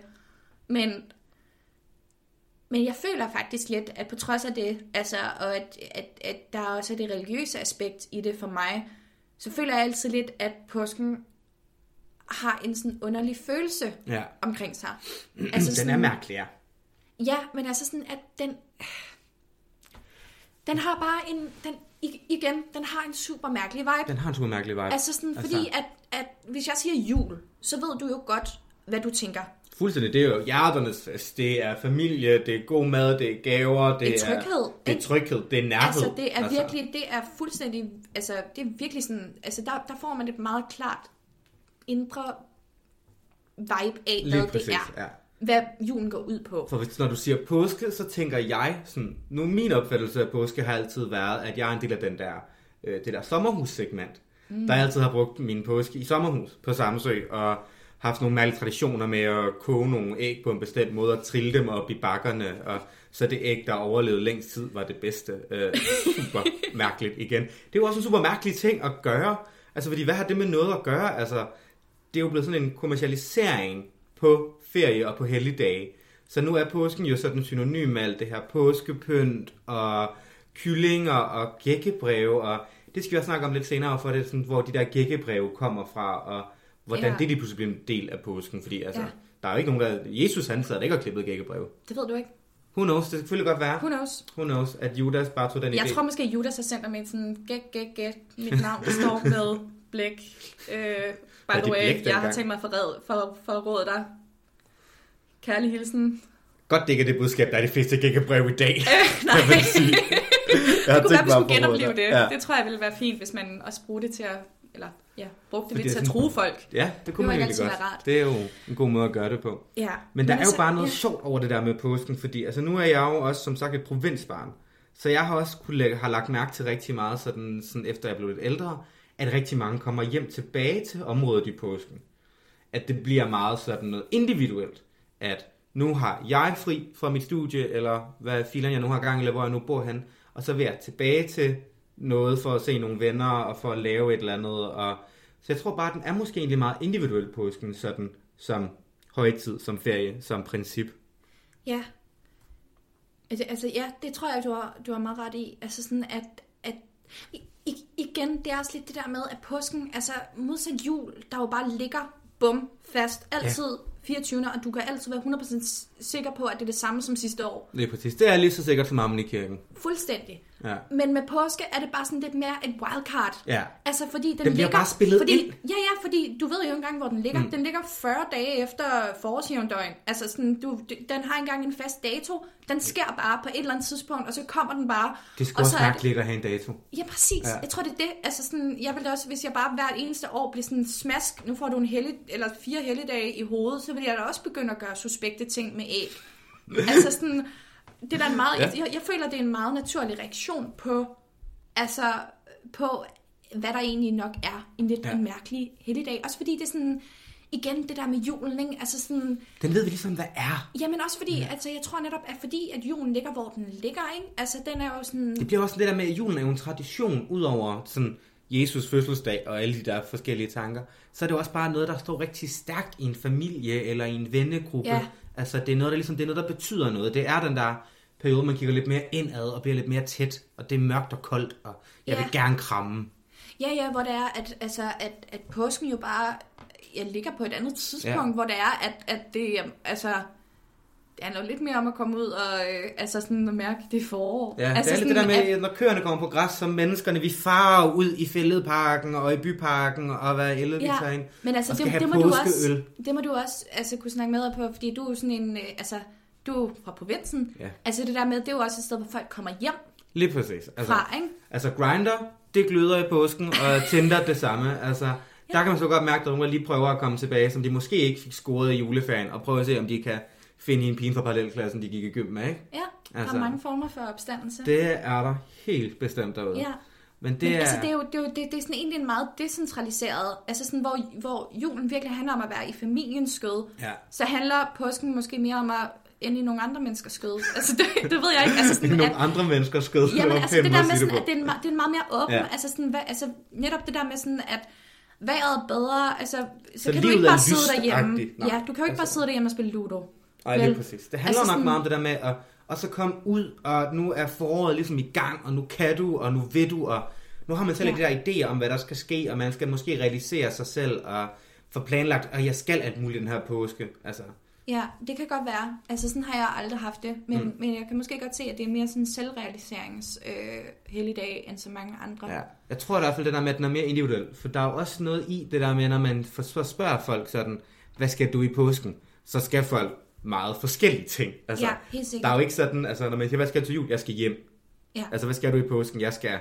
Men, men jeg føler faktisk lidt, at på trods af det, altså, og at, at, at der også er det religiøse aspekt i det for mig, så føler jeg altid lidt, at påsken har en sådan underlig følelse Ja. omkring sig. Altså, den er mærkelig, ja. Ja, men altså sådan, at den... Den har bare en... Den, igen, den har en super mærkelig vibe. Den har en super mærkelig vibe. Altså sådan, fordi at, at hvis jeg siger jul, så ved du jo godt, hvad du tænker. Fuldstændig, det er jo hjerternes fest. Det er familie, det er god mad, det er gaver, det, Det er tryghed, det er tryghed, det er nærhed. Altså, det er virkelig, det er fuldstændig, altså, det er virkelig sådan, altså, der, der får man et meget klart indre vibe af, hvad præcis, det er. ja. Hvad julen går ud på. For hvis, når du siger påske, så tænker jeg sådan, nu min opfattelse af påske har altid været, at jeg er en del af den der, øh, det der sommerhussegment. Mm. Der jeg altid har brugt min påske i sommerhus på Samsø, og haft nogle mærkelige traditioner med at koge nogle æg på en bestemt måde, og trille dem op i bakkerne, og så det æg, der overlevede længst tid, var det bedste. Øh, super mærkeligt igen. Det er jo også en super mærkelig ting at gøre. Altså, fordi hvad har det med noget at gøre? Altså, det er jo blevet sådan en kommercialisering på ferie og på helligdage. Så nu er påsken jo sådan synonym med alt det her påskepynt og kyllinger og gækkebreve, og det skal vi også snakke om lidt senere, for det er sådan, hvor de der gækkebreve kommer fra, og hvordan Ja. det lige pludselig bliver en del af påsken, fordi altså, Ja. der er jo ikke nogen, der... Jesus han sad ikke og klippede gækkebreve. Det ved du ikke. Who knows, det kan selvfølgelig godt være. Who knows? Who knows, at Judas bare tog den Jeg idé. tror måske, Judas har sendt dig med sådan, gæt, gæt, gæt, mit navn det står med blæk. Øh, by the det way, jeg har tænkt mig for, red, for, for at råde dig. Kærlig hilsen. Godt, det ikke er det budskab, der er de fleste gækkebreve i dag. Øh, nej. Jeg det kunne være, vi mig skulle at genopleve det. Ja. Det tror jeg ville være fint, hvis man også brugte det til at, eller ja, brugte det lidt til at true folk. Ja, det kunne Det man egentlig godt. rart. Det er jo en god måde at gøre det på. Ja. Men der er jo altså, bare noget ja. sjovt over det der med påsken, fordi altså, nu er jeg jo også som sagt et provinsbarn. Så jeg har også kunne lægge, har lagt mærke til rigtig meget, sådan, sådan efter jeg blev lidt ældre, at rigtig mange kommer hjem tilbage til området i påsken. At det bliver meget sådan noget individuelt. At nu har jeg fri fra mit studie, eller hvad filen jeg nu har gang, eller hvor jeg nu bor hen, og så vil jeg tilbage til noget for at se nogle venner, og for at lave et eller andet. Og... Så jeg tror bare, at den er måske egentlig meget individuel påsken, sådan som højtid, som ferie, som princip. Ja. Altså, altså, ja, det tror jeg, du har, du har meget ret i. Altså sådan, at, at i, igen, det er også lidt det der med, at påsken, altså modsat jul, der jo bare ligger bum fast, altid 24. og du kan altid være 100% sikker på, at det er det samme som sidste år. Det er præcis. Det er lige så sikkert som armen i kirken. Fuldstændig. Ja. Men med påske er det bare sådan lidt mere et wildcard. Ja. Altså fordi den, bliver ligger, bare spillet fordi, ind. Ja, ja, fordi du ved jo ikke engang, hvor den ligger. Mm. Den ligger 40 dage efter forårsjævndøgn. Altså sådan, du, den har engang en fast dato. Den sker bare på et eller andet tidspunkt, og så kommer den bare. Det skal og også mærkeligt at have en dato. Ja, præcis. Ja. Jeg tror, det er det. Altså sådan, jeg ville også, hvis jeg bare hvert eneste år bliver sådan smask, nu får du en hellig, eller fire helligdage i hovedet, så vil jeg da også begynde at gøre suspekte ting med æg. altså sådan, det er da en meget, Ja. jeg, jeg føler, det er en meget naturlig reaktion på, altså, på, hvad der egentlig nok er en lidt ja. en mærkelig helligdag. Også fordi det er sådan, igen, det der med julen, ikke? Altså sådan, Den ved vi ligesom, hvad er. jamen også fordi, ja. altså jeg tror netop, at fordi, at julen ligger, hvor den ligger, ikke? Altså den er jo sådan, Det bliver også det der med, at julen er jo en tradition, udover sådan Jesus fødselsdag og alle de der forskellige tanker. Så er det også bare noget, der står rigtig stærkt i en familie eller i en vennegruppe. Ja. Altså det er noget, der ligesom, det er noget, der betyder noget. Det er den der periode, man kigger lidt mere indad og bliver lidt mere tæt. Og det er mørkt og koldt, og jeg Ja. vil gerne kramme. Ja, ja, hvor det er, at, altså, at, at påsken jo bare jeg ligger på et andet tidspunkt, Ja. hvor det er, at, at det, altså, det handler jo lidt mere om at komme ud og øh, altså sådan at mærke, det er forår. Ja, altså det er lidt det der med, At, når køerne kommer på græs, så menneskerne, vi farer ud i fældeparken og i byparken og hvad vi ja, tager ind. men altså, det, det, må du også, det må du også altså, kunne snakke med dig på, fordi du er sådan en, øh, altså, du er fra provinsen. Ja. Altså det der med, det er jo også et sted, hvor folk kommer hjem Lige præcis. Altså, fra, ikke? Altså Grinder, det gløder i påsken, og Tinder det samme. Altså, der kan man så godt mærke, at der lige prøver at komme tilbage, som de måske ikke fik scoret i juleferien, og prøve at se, om de kan finde en pige fra parallelklassen, de gik i gym med, ikke? Ja, der Altså, er mange former for opstandelse. Det er der helt bestemt derude. Ja. Men det Men er... altså, det er jo, det er, jo, det, det er sådan egentlig en meget decentraliseret, altså sådan, hvor, hvor julen virkelig handler om at være i familiens skød. Ja. Så handler påsken måske mere om at ende i nogle andre menneskers skød. Altså, det, det ved jeg ikke. Altså, sådan, Nogle at, andre mennesker skød. jamen, altså, det der med sådan, at det det er, en, det er en meget mere åben, Ja. altså, sådan, hvad, altså netop det der med sådan, at vejret er bedre, altså, så, Så kan du ikke bare sidde derhjemme. Nej, Ja, du kan jo ikke bare altså- sidde derhjemme og spille Ludo. Nej, lige præcis. Det handler Altså nok sådan- meget om det der med at og så komme ud, og nu er foråret ligesom i gang, og nu kan du, og nu vil du, og nu har man selv Ja. de der idéer om, hvad der skal ske, og man skal måske realisere sig selv, og få planlagt, og jeg skal alt muligt den her påske. Altså, Ja, det kan godt være. Altså sådan har jeg aldrig haft det. Men, mm. men jeg kan måske godt se, at det er mere sådan en selvrealiserings øh, helligdag end så mange andre. ja. Jeg tror i hvert fald, det der med, at den er mere individuel, for der er jo også noget i det der med, når man spørger folk sådan, hvad skal du i påsken? Så skal folk meget forskellige ting. Altså, Ja, helt sikkert. Der er jo ikke sådan, altså når man siger, hvad skal du til jul? Jeg skal hjem. Ja. Altså, hvad skal du i påsken? Jeg skal...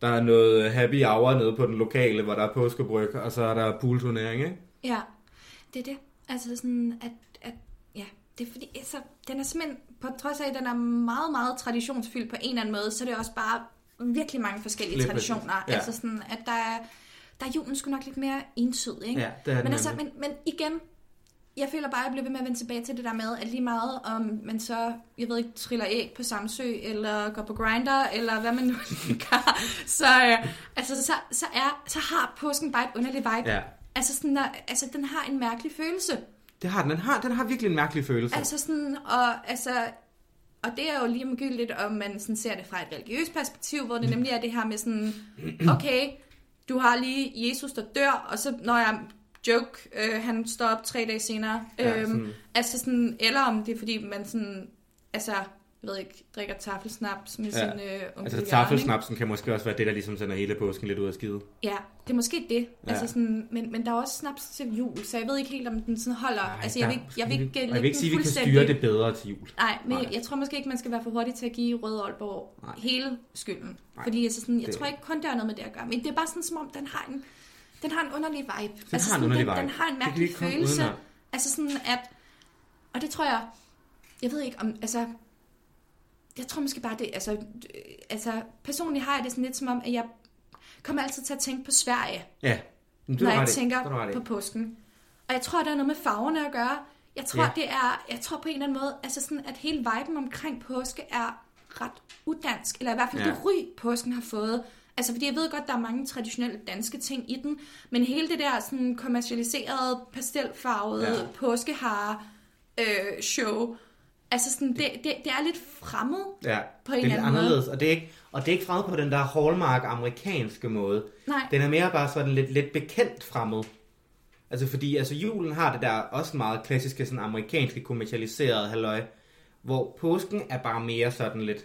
Der er noget happy hour nede på den lokale, hvor der er påskebryg, og så er der poolturnering, ikke? Ja, det er det. Altså sådan, at, at ja, det er fordi, altså, den er simpelthen, på trods af, at den er meget, meget traditionsfyldt på en eller anden måde, så er det også bare virkelig mange forskellige Lige præcis. traditioner. Ja. Altså sådan, at der er, der er julen sgu nok lidt mere entydig, ikke? Ja, det er men, altså, men, men igen, jeg føler bare, at jeg bliver ved med at vende tilbage til det der med, at lige meget om man så, jeg ved ikke, triller æg på Samsø, eller går på grinder, eller hvad man nu gør, så, øh, altså, så, så, er, så har påsken bare et underligt vibe. Ja. Altså, sådan, der, altså, den har en mærkelig følelse. Det har den. Den har, den har virkelig en mærkelig følelse. Altså sådan, og altså... Og det er jo lige omgyldigt, om man sådan ser det fra et religiøst perspektiv, hvor det nemlig er det her med sådan, okay, du har lige Jesus, der dør, og så når jeg joke, øh, han står op tre dage senere. Ja, øhm, sådan- Altså sådan, eller om det er fordi, man sådan, altså, jeg ved ikke, drikker taffelsnaps med Ja. sin øh, onkel altså, taffelsnapsen kan måske også være det, der ligesom sender hele påsken lidt ud af skide. Ja, det er måske det. Ja. Altså sådan, men, men der er også snaps til jul, så jeg ved ikke helt, om den sådan holder. Ej, altså, jeg vil jeg vil ikke, jeg lægge vil ikke sige, at vi kan styre det bedre til jul. Nej, men Nej. jeg, jeg tror måske ikke, man skal være for hurtig til at give Røde Aalborg Nej. hele skylden. Nej, Fordi altså sådan, jeg det- tror ikke kun, der er noget med det at gøre. Men det er bare sådan, som om den har en, den har en underlig vibe. har en altså sådan, underlig den, vibe. den har en Det mærkelig følelse. udenom. Altså sådan at, og det tror jeg, jeg ved ikke om, altså, jeg tror måske bare det, altså, altså personligt har jeg det sådan lidt som om, at jeg kommer altid til at tænke på Sverige Ja, men når har jeg ret i. tænker Det har på påsken. Og jeg tror, der er noget med farverne at gøre. Jeg tror, Ja. det er, jeg tror på en eller anden måde, altså sådan, at hele viben omkring påske er ret udansk, eller i hvert fald ja. det ry, påsken har fået. Altså, fordi jeg ved godt, der er mange traditionelle danske ting i den, men hele det der sådan kommercialiserede, pastelfarvede Ja. ja. påskehare øh, show, altså sådan, det, det, det er lidt fremmed. Ja, på det en er lidt eller anden måde. anderledes, og det er ikke, og det er ikke fremmed på den der hallmark amerikanske måde. Nej. Den er mere bare sådan lidt, lidt bekendt fremmed. Altså fordi altså julen har det der også meget klassiske sådan amerikanske kommercialiserede halløj, hvor påsken er bare mere sådan lidt,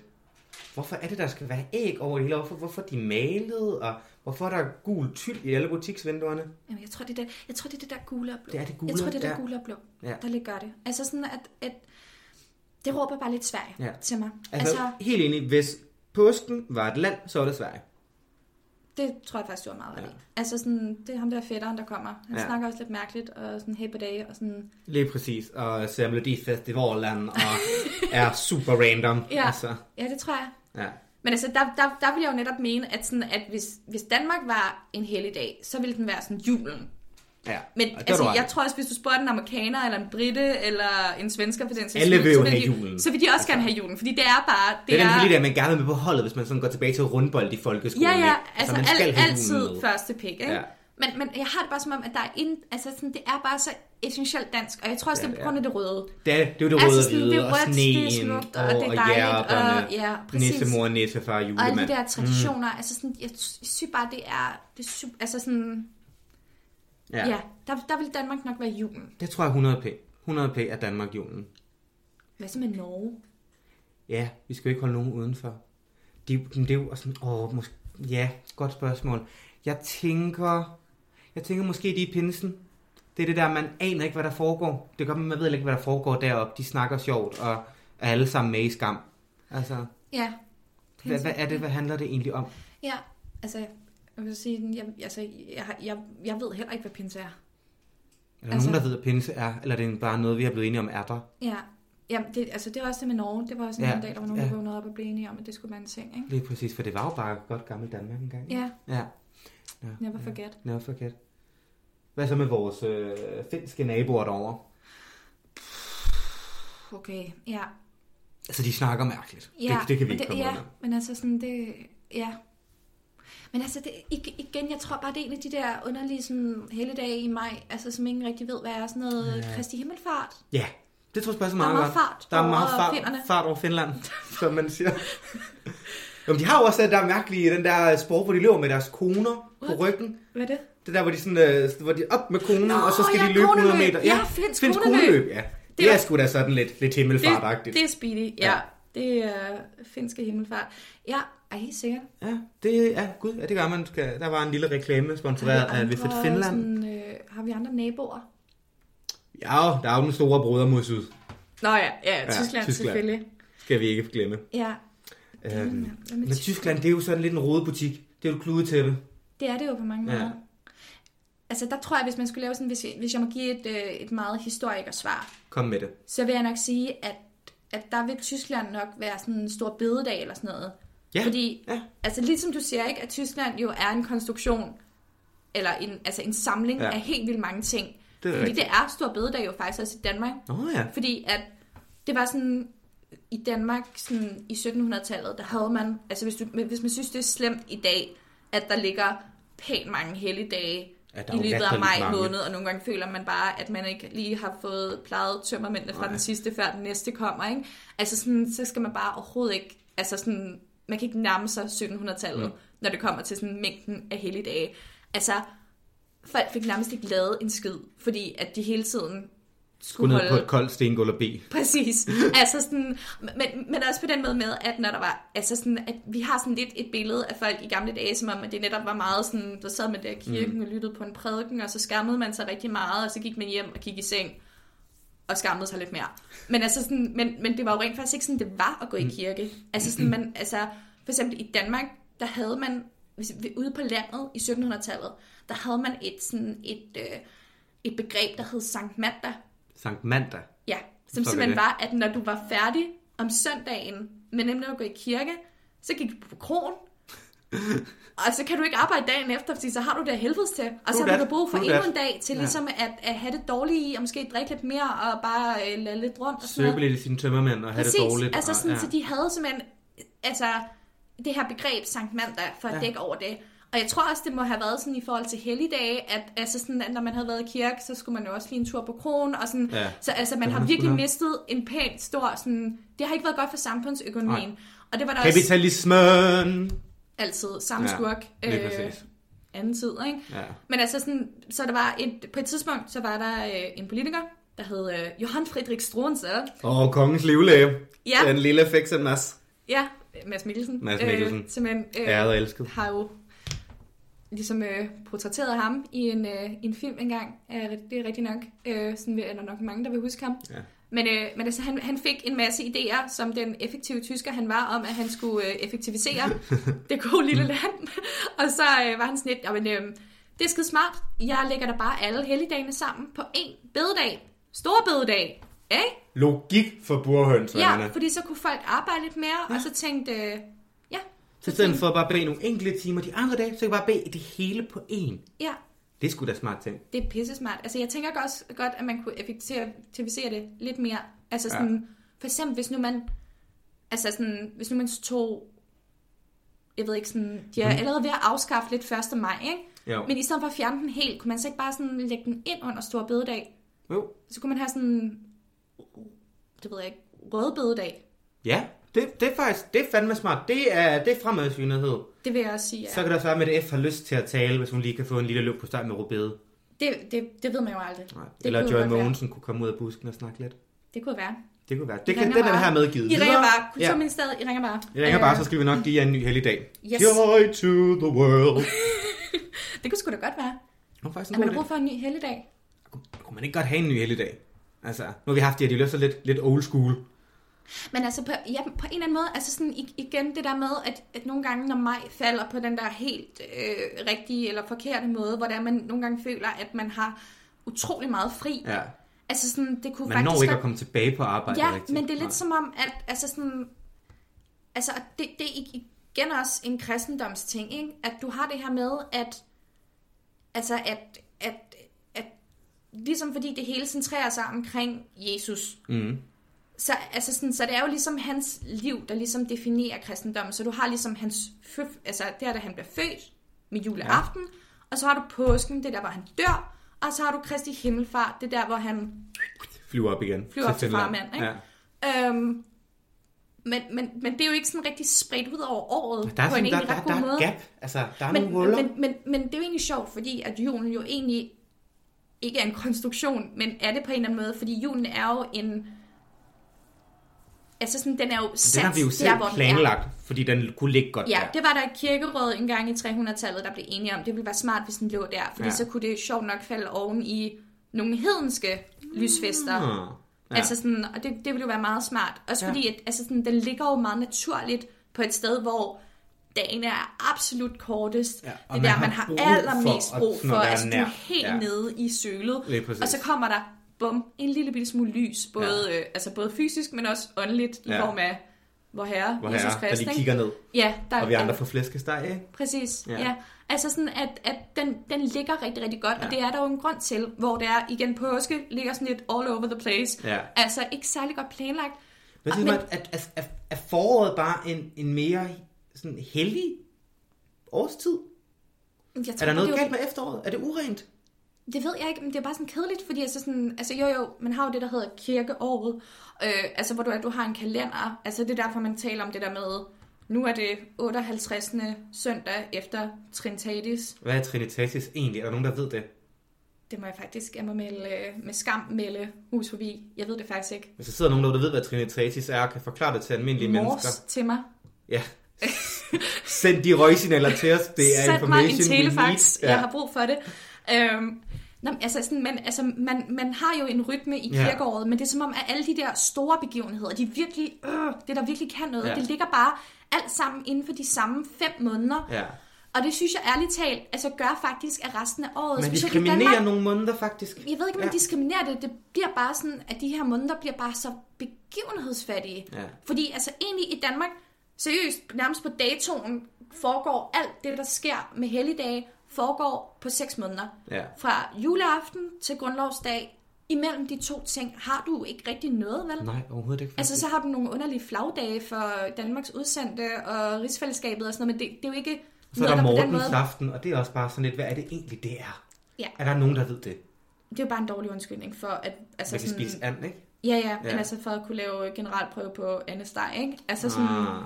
hvorfor er det der skal være æg over det hele, hvorfor, hvorfor de malet, og hvorfor er der gul tyld i alle butiksvinduerne? Jamen, jeg tror, det er det, jeg tror, det er det der gule og blå. Det er det gule, jeg tror, det er det ja. der gule og blå, Ja. der lidt gør det. Altså sådan, at, at det råber bare lidt Sverige Ja. til mig. Altså, Altså, altså, helt enig, hvis påsken var et land, så var det Sverige. Det tror jeg faktisk, du har meget ret Ja. Altså sådan, det er ham der fætteren, der kommer. Han ja. snakker også lidt mærkeligt, og sådan hey på dag, og sådan, Lige præcis, og ser Melodifestivalen, og er super random. Ja. Altså, ja, det tror jeg. ja. Men altså, der, der, der vil jeg jo netop mene, at, sådan, at hvis, hvis Danmark var en helligdag, så ville den være sådan julen. Ja. Men Og det altså, jeg tror også, hvis du spurgte en amerikaner, eller en brite, eller en svensker for den sags Alle vil jo så have de, julen. Så vil de også Altså. gerne have julen, fordi det er bare... Det er den heldige, at man gerne vil med på holdet, hvis man sådan går tilbage til rundbold i folkeskolen. Ja, ja, altså man al, altid første pik, ikke? Ja. Men, men jeg har det bare som om, at der er ind, altså sådan, det er bare så essentielt dansk, og jeg tror også, Ja, det er det på grund af det røde. Det er, det er jo det Altså røde og sådan, det er og rødt, det er sneen, smukt, og og, det er og dejligt, hjerterne, og- ja, præcis. nissemor, nissefar, Og alle julemand. de der traditioner, mm. altså sådan, jeg synes bare, det er, det er super, altså sådan, Ja. ja, der, der vil Danmark nok være julen. Det tror jeg 100 p. 100 p er Danmark julen. Hvad så med Norge? Ja, vi skal jo ikke holde nogen udenfor. De, det er jo sådan, åh, måske, ja, godt spørgsmål. Jeg tænker, jeg tænker måske, de i pinsen. Det er det der, man aner ikke, hvad der foregår. Det gør man, man ved ikke, hvad der foregår deroppe. De snakker sjovt, og er alle sammen med i skam. Altså, Ja. hvad, hvad er det, hvad handler det egentlig om? Ja, altså, jeg vil sige, jeg, altså, jeg, jeg, jeg ved heller ikke, hvad pinse er. Er der Altså- nogen, der ved, at pinse er, eller er det bare noget, vi er blevet enige om er der? Ja. Jamen, det, altså, det var også det med Norge. Det var også en Ja, ja. dag, der var nogen, ja. der vågnede op og blev enige om, at det skulle være en ting, ikke? Lige præcis, for det var jo bare godt gammelt Danmark engang. Ja, Ja, never forget. never forget. Hvad så med vores øh, finske naboer derovre? Okay, ja. Altså, de snakker mærkeligt. Ja, det, det kan vi ikke det, komme Ja, under. men altså sådan, det... Ja. Men altså, det, ig- igen, jeg tror bare, det er en af de der underlige sådan, helligdage i maj, altså som ingen rigtig ved, hvad er sådan noget Ja. ja. Kristi Himmelfart. Ja, det tror jeg faktisk er Der er meget meget fart Der er meget fart, fart over Finland, som man siger. Jamen, de har jo også den der mærkelige, den der sport, hvor de løber med deres koner på What? ryggen. Hvad er det? Det der, hvor de, sådan, øh, hvor de op med konen, Nå, og så skal ja, de løbe 100 koneløb. meter. Ja, finsk finsk koneløb. koneløb. Ja. Det, Det er er- sgu da sådan lidt, lidt himmelfartagtigt. Det er speedy, ja. Ja. ja. Det er finske himmelfart. Ja, er helt sikkert. Ja, det er gud, ja, det gør man. Skal, der var en lille reklame sponsoreret af Visit Finland. Sådan, øh, har vi andre naboer? Ja, der er jo den store broder mod syd. Nå ja, ja, Ja, Tyskland, Tyskland. Tyskland. selvfølgelig. Skal vi ikke glemme. Ja, Øhm, med men Tyskland, det er jo sådan lidt en rodebutik. Det er jo et kludetæppe. det er det jo på mange Ja. måder. Altså der tror jeg, hvis man skulle lave sådan, hvis, jeg- hvis jeg må give et, øh, et meget historikersvar, Kom med det. så vil jeg nok sige, at, at der vil Tyskland nok være sådan en stor bededag eller sådan noget. Ja, Fordi, ja. altså ligesom du siger ikke, at Tyskland jo er en konstruktion, eller en, altså en samling Ja. af helt vildt mange ting. Det er Fordi rigtigt. det er stor bededag jo faktisk også i Danmark. Oh, ja. Fordi at det var sådan, i Danmark sådan, i 1700-tallet, der havde man, altså hvis, du, hvis man synes, det er slemt i dag, at der ligger pænt mange helligdage Ja, i løbet af maj måned, og nogle gange føler man bare, at man ikke lige har fået plejet tømmermændene fra Nej. den sidste, før den næste kommer, ikke? Altså sådan, så skal man bare overhovedet ikke, altså sådan, man kan ikke nærme sig 1700-tallet, Mm. mm. når det kommer til sådan mængden af helligdage. Altså, folk fik nærmest ikke lavet en skid, fordi at de hele tiden skulle ned holde... på et koldt stengulv og bede. Præcis. altså sådan, men, men også på den måde med, at når der var, altså sådan, at vi har sådan lidt et billede af folk i gamle dage, som om, at det netop var meget sådan, der sad man der i kirken og lyttede på en prædiken, og så skammede man sig rigtig meget, og så gik man hjem og gik i seng, og skammede sig lidt mere. Men, altså sådan, men, men det var jo rent faktisk ikke sådan, det var at gå i kirke. Altså sådan, man, altså, for eksempel i Danmark, der havde man, hvis, ude på landet i 1700-tallet, der havde man et, sådan et, øh, et begreb, der hed Sankt Mandag, Sankt Mandag. Ja, som Så simpelthen var, at når du var færdig om søndagen, med nemlig at gå i kirke, så gik du på kron, og så kan du ikke arbejde dagen efter, fordi så har du det helvedes til. Og så har du brug for endnu en dag til Ja. ligesom at, at have det dårligt i, og måske drikke lidt mere, og bare øh, lade lidt rundt og sådan Søbe lidt i sine tømmermænd og have Præcis, det dårligt. altså og, sådan, ja. så de havde simpelthen, altså det her begreb Sankt Mandag, for at Ja. dække over det. Og jeg tror også, det må have været sådan i forhold til helligdage, at, altså sådan, at når man havde været i kirke, så skulle man jo også lige en tur på kronen, og sådan, Ja. så altså, man har virkelig mistet en pænt stor, sådan, det har ikke været godt for samfundsøkonomien. Nej. Og det var der også Kapitalismen! Altid samme Ja, skurk, præcis. anden tid, ikke? Ja. Men altså sådan, så der var et, på et tidspunkt, så var der øh, en politiker, der hed øh, Johan Friedrich Struensee. Og kongens livlæge. Ja. Den lille fiksemas. Ja, Mads Mikkelsen. Mads Mikkelsen. Øh, simpelthen øh, Æret og elsket. har jo ligesom øh, portrætteret ham i en, øh, en film engang. Øh, det er rigtigt nok. Øh, sådan vil- er der nok mange, der vil huske ham. Ja. Men, øh, men altså, han, han fik en masse idéer, som den effektive tysker han var, om at han skulle øh, effektivisere det gode lille land. og så øh, var han sådan lidt, jamen, øh, det er skide smart. Jeg lægger da bare alle helligdagene sammen på én bededag. Stor bededag. Ikke? Logik for burhøns, Ja, fordi så kunne folk arbejde lidt mere, ja. og så tænkte, øh, ja, Så i stedet for at bare bede nogle enkelte timer de andre dage, så kan jeg bare bede det hele på én. ja, Det er sgu da smart ting. det er pisse smart. Altså, jeg tænker også godt, at man kunne effektivisere det lidt mere. Altså Ja. sådan, for eksempel, hvis nu man, altså sådan, hvis nu man tog, jeg ved ikke sådan, de er Mhm. allerede ved at afskaffe lidt 1. maj, ikke? Jo. Men i stedet for at fjerne den helt, kunne man så ikke bare sådan lægge den ind under Stor Bededag? jo. Så kunne man have sådan, det ved jeg ikke, rød bededag. Ja, det, det er faktisk, det er fandme smart. Det er, det er fremadsynlighed. Det vil jeg også sige, ja. Så kan der så være med, at F har lyst til at tale, hvis hun lige kan få en lille løb på start med rubede. Det, det, det ved man jo aldrig. Nej. Det Eller Joy være. Mogensen kunne komme ud af busken og snakke lidt. Det kunne være. Det kunne være. Det I kan, den er her medgivet. I ringer bare. Ja. Kulturministeriet, I ringer bare. I ringer bare, Øh, så skal vi nok give jer en ny helligdag. Yes. Joy to the world. Det kunne sgu da godt være. Det var faktisk At en man har idé. brug for en ny helligdag. Kunne, man ikke godt have en ny helligdag? Altså, nu har vi haft de her, de løser lidt, lidt old school. Men altså på, ja, på en eller anden måde, altså sådan igen det der med, at, at nogle gange, når maj falder på den der helt øh, rigtige eller forkerte måde, hvor der man nogle gange føler, at man har utrolig meget fri. Ja. Altså sådan, det kunne Man faktisk når ikke at komme tilbage på arbejde Ja, rigtigt. men det er lidt Nej. som om, at altså sådan, altså det, det er igen også en kristendomsting, ikke? At du har det her med, at altså at, at, at ligesom fordi det hele centrerer sig omkring Jesus, Mm. Så, altså sådan, så det er jo ligesom hans liv, der ligesom definerer kristendommen. Så du har ligesom hans føf, altså det er da han bliver født med juleaften, ja. og så har du påsken, det er der, hvor han dør, og så har du Kristi himmelfart, det er der, hvor han Flyver op igen. Flyver op til farmand, ikke? Ja. Øhm, men, men, men det er jo ikke sådan rigtig spredt ud over året Der er, på en sådan, der, egentlig der, ret der, god er måde. et gap. Altså, der er Men, nogle huller. men, men, men det er jo egentlig sjovt, fordi at julen jo egentlig ikke er en konstruktion, men er det på en eller anden måde, fordi julen er jo en... Altså sådan, den er jo den sat har vi jo selv der, hvor den er. planlagt, fordi den kunne ligge godt Ja, der. det var der et kirkeråd en gang i 300-tallet, der blev enige om. Det ville være smart, hvis den lå der, fordi Ja. så kunne det sjovt nok falde oven i nogle hedenske lysfester. Ah, Ja. Altså sådan, og det, det ville jo være meget smart. Også Ja. fordi, at, altså sådan, den ligger jo meget naturligt på et sted, hvor dagen er absolut kortest. Ja, det man er der, har man har brug allermest for brug for. at være Altså, du er helt Ja. nede i sølet. Og så kommer der, bum, en lille bitte smule lys. Både, ja. øh, altså både fysisk, men også åndeligt i Ja. form af vor herre, Hvor Jesus her, der lige kigger ned, Ja, der, og vi andre får flæskesteg, ikke? Præcis, Ja. ja. Altså sådan, at, at den, den ligger rigtig, rigtig godt, ja. Og det er der jo en grund til, hvor det er, igen, påske ligger sådan lidt all over the place. Ja. Altså ikke særlig godt planlagt. Men, Men- men, at, at, at, er foråret bare en, en mere sådan hellig årstid? Jeg tror, Er der noget galt med efteråret? Er det urent? Det ved jeg ikke, men det er bare sådan kedeligt, fordi altså sådan, altså jo jo, man har jo det, der hedder kirkeåret, øh, altså hvor du, du har en kalender, altså det er derfor, man taler om det der med, nu er det 58. søndag efter Trinitatis. Hvad er Trinitatis egentlig? Er der nogen, der ved det? Det må jeg faktisk, jeg må melde, øh, med skam melde hus forbi. Jeg ved det faktisk ikke. Hvis der sidder nogen, der ved, hvad Trinitatis er, og kan forklare det til almindelige mennesker. Mors til mig. Ja. Send de røgsignaler til os. Det er Send mig en information telefax. need. Jeg har brug for det. Øhm, Nå, altså, sådan, men, altså man, man har jo en rytme i Ja. kirkeåret, men det er som om, at alle de der store begivenheder, de virkelig, øh, det der virkelig kan noget, Ja. ja. det ligger bare alt sammen inden for de samme fem måneder. Ja. Og det synes jeg ærligt talt, altså gør faktisk, at resten af året, Man diskriminerer Danmark, nogle måneder, faktisk. jeg ved ikke, om man Ja. diskriminerer det. Det bliver bare sådan, at de her måneder bliver bare så begivenhedsfattige. Ja. Fordi altså egentlig i Danmark, seriøst, nærmest på datoen, foregår alt det, der sker med helligdage, foregår på seks måneder. Ja. Fra juleaften til grundlovsdag, imellem de to ting, har du ikke rigtig noget, vel? Nej, overhovedet ikke. Altså, så har du nogle underlige flagdage for Danmarks udsendte og rigsfællesskabet og sådan noget, men det, det er jo ikke så er der noget, der på den Mortens måde... aften, og det er også bare sådan lidt, hvad er det egentlig, det er? Ja. Er der nogen, der ved det? Det er jo bare en dårlig undskyldning for at... Altså Man kan spise and, ikke? Ja, ja, Ja. men altså for at kunne lave generalprøve på Anne Steg, ikke? Altså sådan, Ah.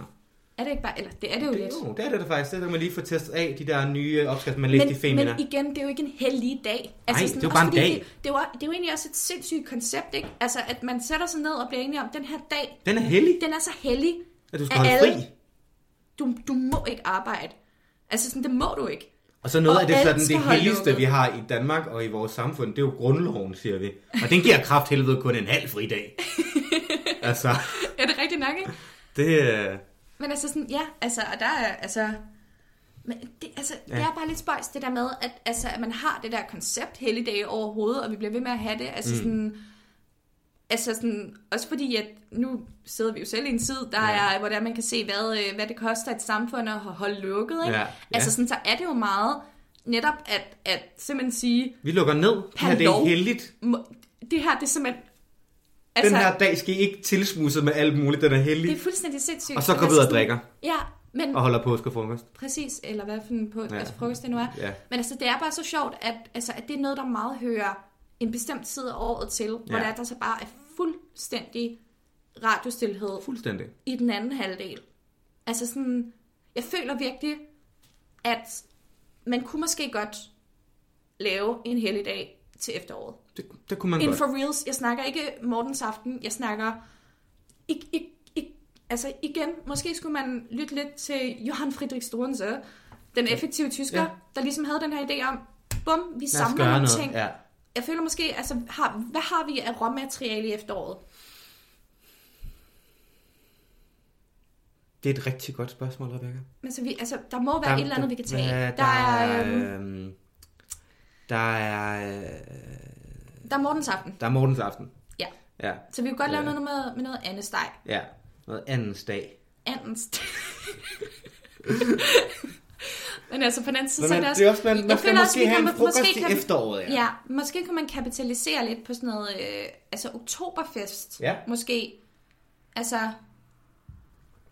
Er det ikke bare, eller det er det jo Det, lidt. jo, det er det da faktisk. Det kan man lige få testet af, de der nye opskrifter, man læste i Femina. men igen, det er jo ikke en hellig dag. Altså Nej, sådan, det er jo bare en dag. Det, det, er jo, det er jo egentlig også et sindssygt koncept, ikke? Altså, at man sætter sig ned og bliver enige om, den her dag, Den er hellig, den er så hellig, at du skal holde alle. fri. du, du må ikke arbejde. Altså sådan, det må du ikke. Og så noget Og af det, sådan, det helligste, vi har i Danmark og i vores samfund, det er jo grundloven, siger vi. Og den giver kraft helvede kun en halv fridag. altså, Er det rigtigt nok, ikke? det er... Men altså sådan, ja, altså, og der er, altså... Men det, altså, ja. det er bare lidt spøjs, det der med, at, altså, at man har det der koncept helligdage overhovedet, og vi bliver ved med at have det. Altså mm. sådan... Altså sådan, også fordi, at nu sidder vi jo selv i en tid, der Ja. er, hvor der man kan se, hvad, øh, hvad det koster et samfund at holde lukket. Ikke? Ja, ja. Altså sådan, så er det jo meget netop at, at simpelthen sige, Vi lukker ned. Det her det er må- det her det er simpelthen... Den her dag skal I ikke tilsmuse med alt muligt, den er hellig. det er fuldstændig sindssygt. Og så går vi Altså ud og sådan- drikker Ja, men og holder påskefrokost. Præcis, eller hvad for en på, ja. altså frokost det nu er. Ja. Men altså, det er bare så sjovt, at, altså, at det er noget, der meget hører en bestemt tid af året til, hvor Ja. der, der så bare er fuldstændig radiostilhed Fuldstændig. i den anden halvdel. Altså sådan, jeg føler virkelig, at man kunne måske godt lave en helligdag til efteråret. Det, det kunne man In godt. for reals. Jeg snakker ikke Mortens aften. Jeg snakker... Ik, ik, ik, altså igen, måske skulle man lytte lidt til Johann Friedrich Struensee, den effektive tysker, Ja. der ligesom havde den her idé om, bum, vi samler nogle noget. ting. Ja. Jeg føler måske, altså, har, hvad har vi af råmateriale i efteråret? Det er et rigtig godt spørgsmål, Rebecca. Men så vi, altså, der må være et eller andet, vi kan tage. Der, der, Der er... øhm, øhm, der er... Øh, Der er Mortens aften. Der er Mortens aften. Ja. Ja. Så vi kunne godt lave Ja. noget med, med noget andet steg. Ja. Noget andens dag. Andens Men altså på den anden side, så er det også... det er også, man, man skal også, måske vi have kan- en frokost måske i kan- efteråret, ja. Ja, måske kunne man kapitalisere lidt på sådan noget, øh, altså oktoberfest, Ja. måske. Altså,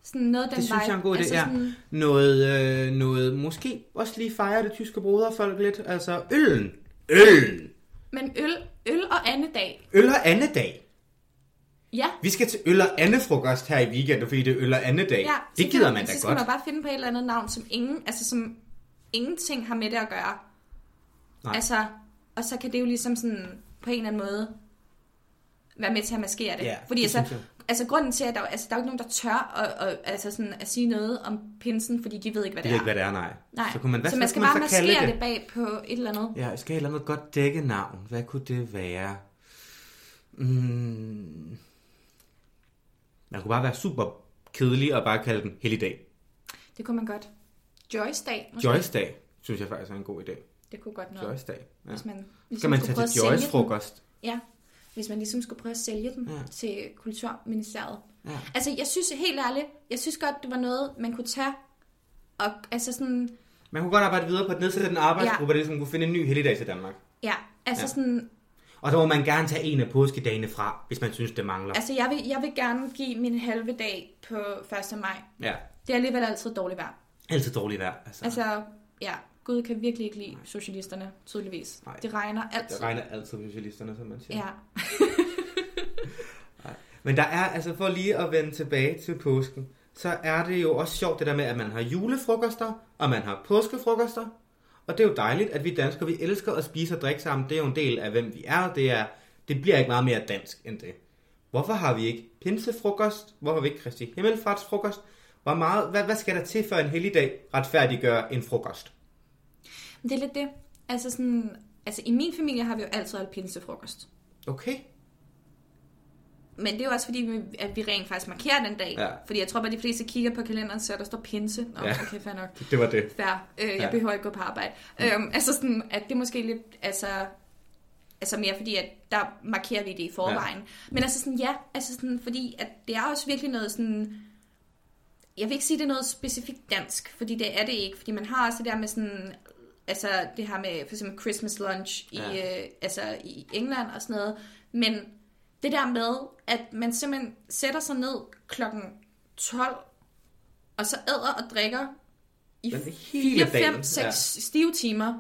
sådan noget den Det synes vibe. jeg er en god idé, altså ja. sådan, Noget, øh, noget, måske også lige fejre det tyske broderfolk lidt. Altså, øllen. Øllen. Men øl, øl og anden dag. Øl og andedag. Ja, Vi skal til øl og andefrokost her i weekenden, fordi det er øl og andedag. ja. det gider kan, man da så skal godt. man bare finde på et eller andet navn, som ingen, altså som ingenting har med det at gøre. Nej. Altså, og så kan det jo ligesom sådan på en eller anden måde være med til at maskere det. Ja, Fordi det altså. Altså grunden til, at der, altså, der er jo ikke nogen, der tør at, at, altså sådan, at sige noget om pinsen, fordi de ved ikke, hvad Det er ikke, hvad det er, nej. Nej, Så, kunne man, hvad, så man skal bare man kalde maskere det? det bag på et eller andet. Ja, jeg skal et eller andet godt dækkenavn. Hvad kunne det være? Mm. Man kunne bare være super kedelig og bare kalde den helligdag. Det kunne man godt. Joyce-dag. måske. Joyce-dag, synes jeg faktisk er en god idé. Det kunne godt noget. Joyce-dag. Ja. Hvis man, ligesom skal man tage til den. Joyce-frokost. Ja, hvis man ligesom skulle prøve at sælge den Ja. ja. til Kulturministeriet. Ja. Altså, jeg synes helt ærligt, jeg synes godt, det var noget, man kunne tage og altså sådan, Man kunne godt arbejde videre på at nedsætte en arbejdsgruppe, der ligesom kunne finde en ny helligdag til Danmark. ja, altså Ja. ja. sådan, Og så må man gerne tage en af påskedagene fra, hvis man synes, det mangler. altså jeg vil, jeg vil gerne give min halve dag på 1. maj. Ja, Det er alligevel altid dårligt vejr. altid dårligt vejr. Altså, Altså, ja, Gud kan virkelig ikke lide socialisterne, tydeligvis. Nej. Det regner altid. det regner altid socialisterne, som man siger. Ja, Men der er, altså for lige at vende tilbage til påsken, så er det jo også sjovt det der med, at man har julefrokoster, og man har påskefrokoster. Og det er jo dejligt, at vi danskere, vi elsker at spise og drikke sammen. Det er jo en del af, hvem vi er. Det, er, det bliver ikke meget mere dansk end det. Hvorfor har vi ikke pinsefrokost? Hvorfor har vi ikke Kristi Himmelfartsfrokost? Hvor meget, hvad, hvad skal der til for en helligdag retfærdiggør en frokost? Det er lidt det. Altså sådan, altså i min familie har vi jo altid holdt pinsefrokost. Okay. Men det er jo også fordi, vi, at vi rent faktisk markerer den dag. Ja. Fordi jeg tror bare, de fleste kigger på kalenderen, så der står pinse. Nå, Ja. okay, fair nok. Det var det. Fair. Øh, jeg Ja. behøver ikke gå på arbejde. Mm. Øhm, altså sådan, at det er måske lidt, altså, altså mere fordi, at der markerer vi det i forvejen. Ja. Men altså sådan, ja, altså sådan, fordi at det er også virkelig noget sådan, jeg vil ikke sige, det er noget specifikt dansk, fordi det er det ikke. Fordi man har også det der med sådan, altså det her med for eksempel Christmas lunch i, Ja. øh, altså, i England og sådan noget. Men det der med, at man simpelthen sætter sig ned klokken 12, og så æder og drikker i Men det er 4, hele 5, dagen, 6 ja. stive timer.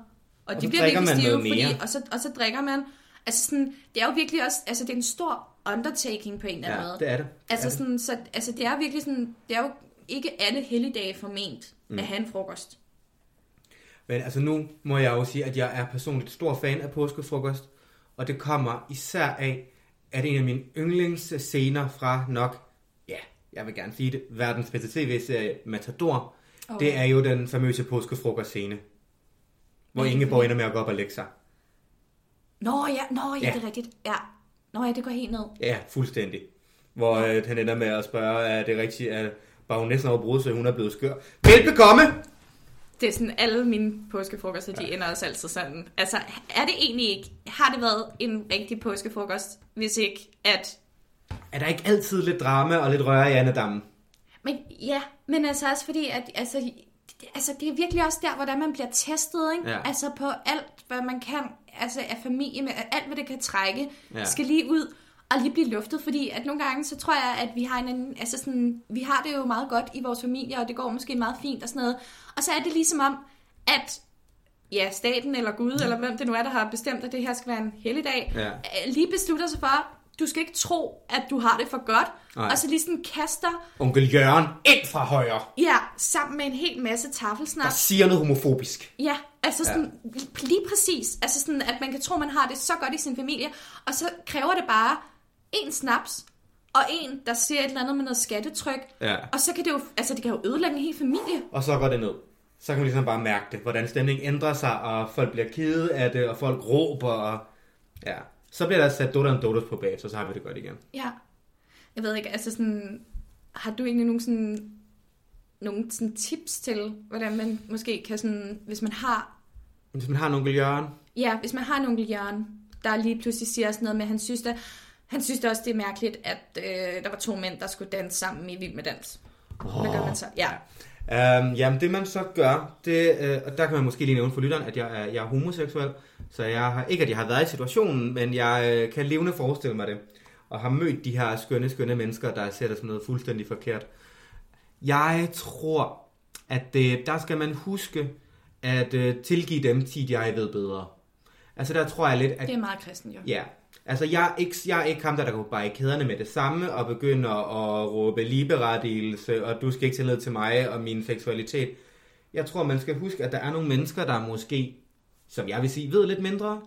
Og, Og de så bliver drikker virkelig man stive, fordi, og, så, og så drikker man. Altså sådan, det er jo virkelig også, altså det er en stor undertaking på en eller anden Ja, måde. det er det. Altså, det er det. sådan, så, altså det er virkelig sådan, det er jo ikke alle helligdage forment mm. at have en frokost. Men altså nu må jeg jo sige, at jeg er personligt stor fan af påskefrokost, og det kommer især af, at en af mine yndlingsscener fra nok, ja, jeg vil gerne sige det, verdens bedste tv-serie Matador, Oh. det er jo den famøse påskefrokostscene, hvor Nej, Ingeborg ender med at gå op og lægge sig. Nå ja, nå ja, Ja. det er rigtigt. Ja. Nå ja, det går helt ned. Ja, fuldstændig. Hvor øh, han ender med at spørge, er det rigtigt, at baronessen over Brodsø, hun er blevet skør. Velbekomme! Det er sådan, alle mine påskefrokoster, de ender også altid sådan. Altså, er det egentlig ikke, har det været en rigtig påskefrokost, hvis ikke at... Er der ikke altid lidt drama og lidt røre i andedammen? Men ja, men altså også fordi, at altså, altså, det er virkelig også der, hvordan man bliver testet, ikke? Ja. Altså på alt, hvad man kan, altså af familie, med alt, hvad det kan trække, ja. skal lige ud og lige blive luftet, fordi at nogle gange, så tror jeg, at vi har en anden, altså sådan, vi har det jo meget godt i vores familie, og det går måske meget fint og sådan noget, og så er det ligesom om, at ja, staten eller Gud, eller hvem det nu er, der har bestemt, at det her skal være en helligdag, Ja. øh, lige beslutter sig for, du skal ikke tro, at du har det for godt, Nej. og så lige sådan kaster Onkel Jørgen ind fra højre, Ja, sammen med en hel masse taffelsnak. der siger noget homofobisk. Ja, altså sådan, ja. lige præcis. Altså sådan, at man kan tro, man har det så godt i sin familie, og så kræver det bare en snaps, og en, der siger et eller andet med noget skattetryk, Ja. og så kan det jo, altså det kan jo ødelægge en hel familie. Og så går det ned. Så kan man ligesom bare mærke det, hvordan stemningen ændrer sig, og folk bliver kede af det, og folk råber, og ja. Så bliver der sat Dota og Dodos på bag, så så har vi det godt igen. Ja. Jeg ved ikke, altså sådan, har du egentlig nogle sådan, nogle sådan tips til, hvordan man måske kan sådan, hvis man har, Hvis man har en onkel Jørgen, ja, hvis man har en onkel Jørgen, der lige pludselig siger sådan noget med, at han synes, det, han synes det også, det er mærkeligt, at øh, der var to mænd, der skulle danse sammen i Vild med Dans. Hvad gør man så? Ja. Um, jamen, det man så gør, det, øh, og der kan man måske lige nævne for lytteren, at jeg er, jeg er homoseksuel, så jeg har, ikke at jeg har været i situationen, men jeg øh, kan levende forestille mig det, og har mødt de her skønne, skønne mennesker, der sætter sådan noget fuldstændig forkert. Jeg tror, at det, der skal man huske at øh, tilgive dem tit, jeg ved bedre. Altså der tror jeg lidt, at... Det er meget kristen, jo. Ja, altså jeg er ikke, jeg er ikke ham, der, der går bare i kæderne med det samme og begynder at råbe ligeberettigelse, og du skal ikke tillade til mig og min seksualitet. Jeg tror, man skal huske, at der er nogle mennesker, der måske, som jeg vil sige, ved lidt mindre,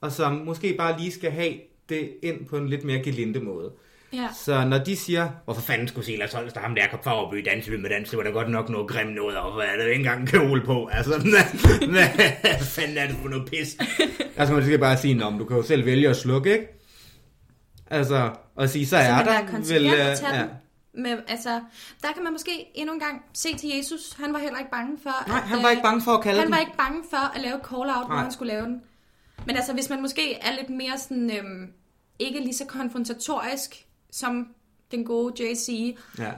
og som måske bare lige skal have det ind på en lidt mere gelinde måde. Ja. Så når de siger, hvorfor fanden skulle Silas Holst, ham der kom for at by danse med dans, det var da godt nok noget grimt noget, og hvad er det ikke engang en kjole på? Altså, hvad, fanden er det for noget pis? altså, man skal bare sige, om du kan jo selv vælge at slukke, ikke? Altså, og sige, så er der er vel... øh, ja. Men altså, der kan man måske endnu en gang se til Jesus. Han var heller ikke bange for... Nej, at, han var øh, ikke bange for at kalde Han den. var ikke bange for at lave call-out, Nej. han skulle lave den. Men altså, hvis man måske er lidt mere sådan... Øhm, ikke lige så konfrontatorisk som den gode JC, Ja.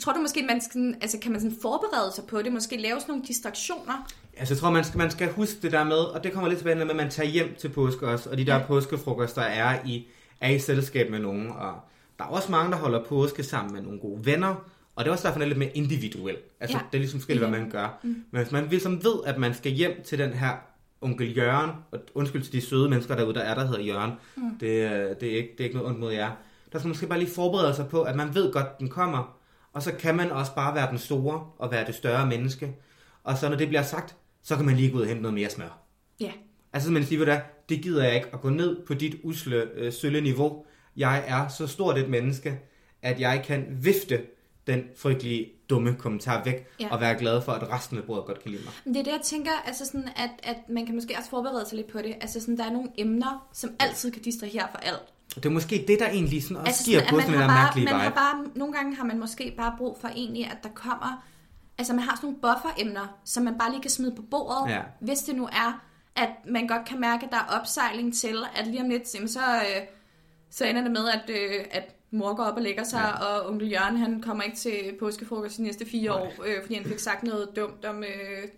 tror du måske, man skal, altså, kan man sådan forberede sig på det? Måske lave sådan nogle distraktioner? Altså, jeg tror, man skal, man skal huske det der med, og det kommer lidt tilbage med, at man tager hjem til påske også, og de der Ja. påskefrokoster er i, er i selskab med nogen, og der er også mange, der holder påske sammen med nogle gode venner, og det er også derfor, den er lidt mere individuel. Altså, Ja. ja. det er ligesom forskelligt, hvad man gør. Mm. Men hvis man ligesom ved, at man skal hjem til den her onkel Jørgen, og undskyld til de søde mennesker derude, der er, der hedder Jørgen, mm. det, øh, det, er ikke, det er ikke noget ondt mod jer. Der skal man måske bare lige forberede sig på, at man ved godt, den kommer, og så kan man også bare være den store, og være det større menneske. Og så når det bliver sagt, så kan man lige gå ud og hente noget mere smør. Ja. Altså man siger, det, det gider jeg ikke at gå ned på dit usle, øh, sølle niveau. Jeg er så stort et menneske, at jeg kan vifte den frygtelige, dumme kommentar væk, ja. og være glad for, at resten af bordet godt kan lide mig. Men det er det, jeg tænker, altså sådan, at, at man kan måske også forberede sig lidt på det. Altså sådan, der er nogle emner, som altid kan distrahere for alt. Det er måske det, der egentlig sådan også Altså giver sådan, på at sådan man en mærkelige man har vibe. bare, nogle gange har man måske bare brug for egentlig, at der kommer, altså man har sådan nogle bufferemner, som man bare lige kan smide på bordet, Ja. hvis det nu er, at man godt kan mærke, at der er opsejling til, at lige om lidt, så, øh, så ender det med, at, øh, at mor går op og lægger sig, ja. og onkel Jørgen, han kommer ikke til påskefrokost de næste fire Nej. år, øh, fordi han fik sagt noget dumt om, øh,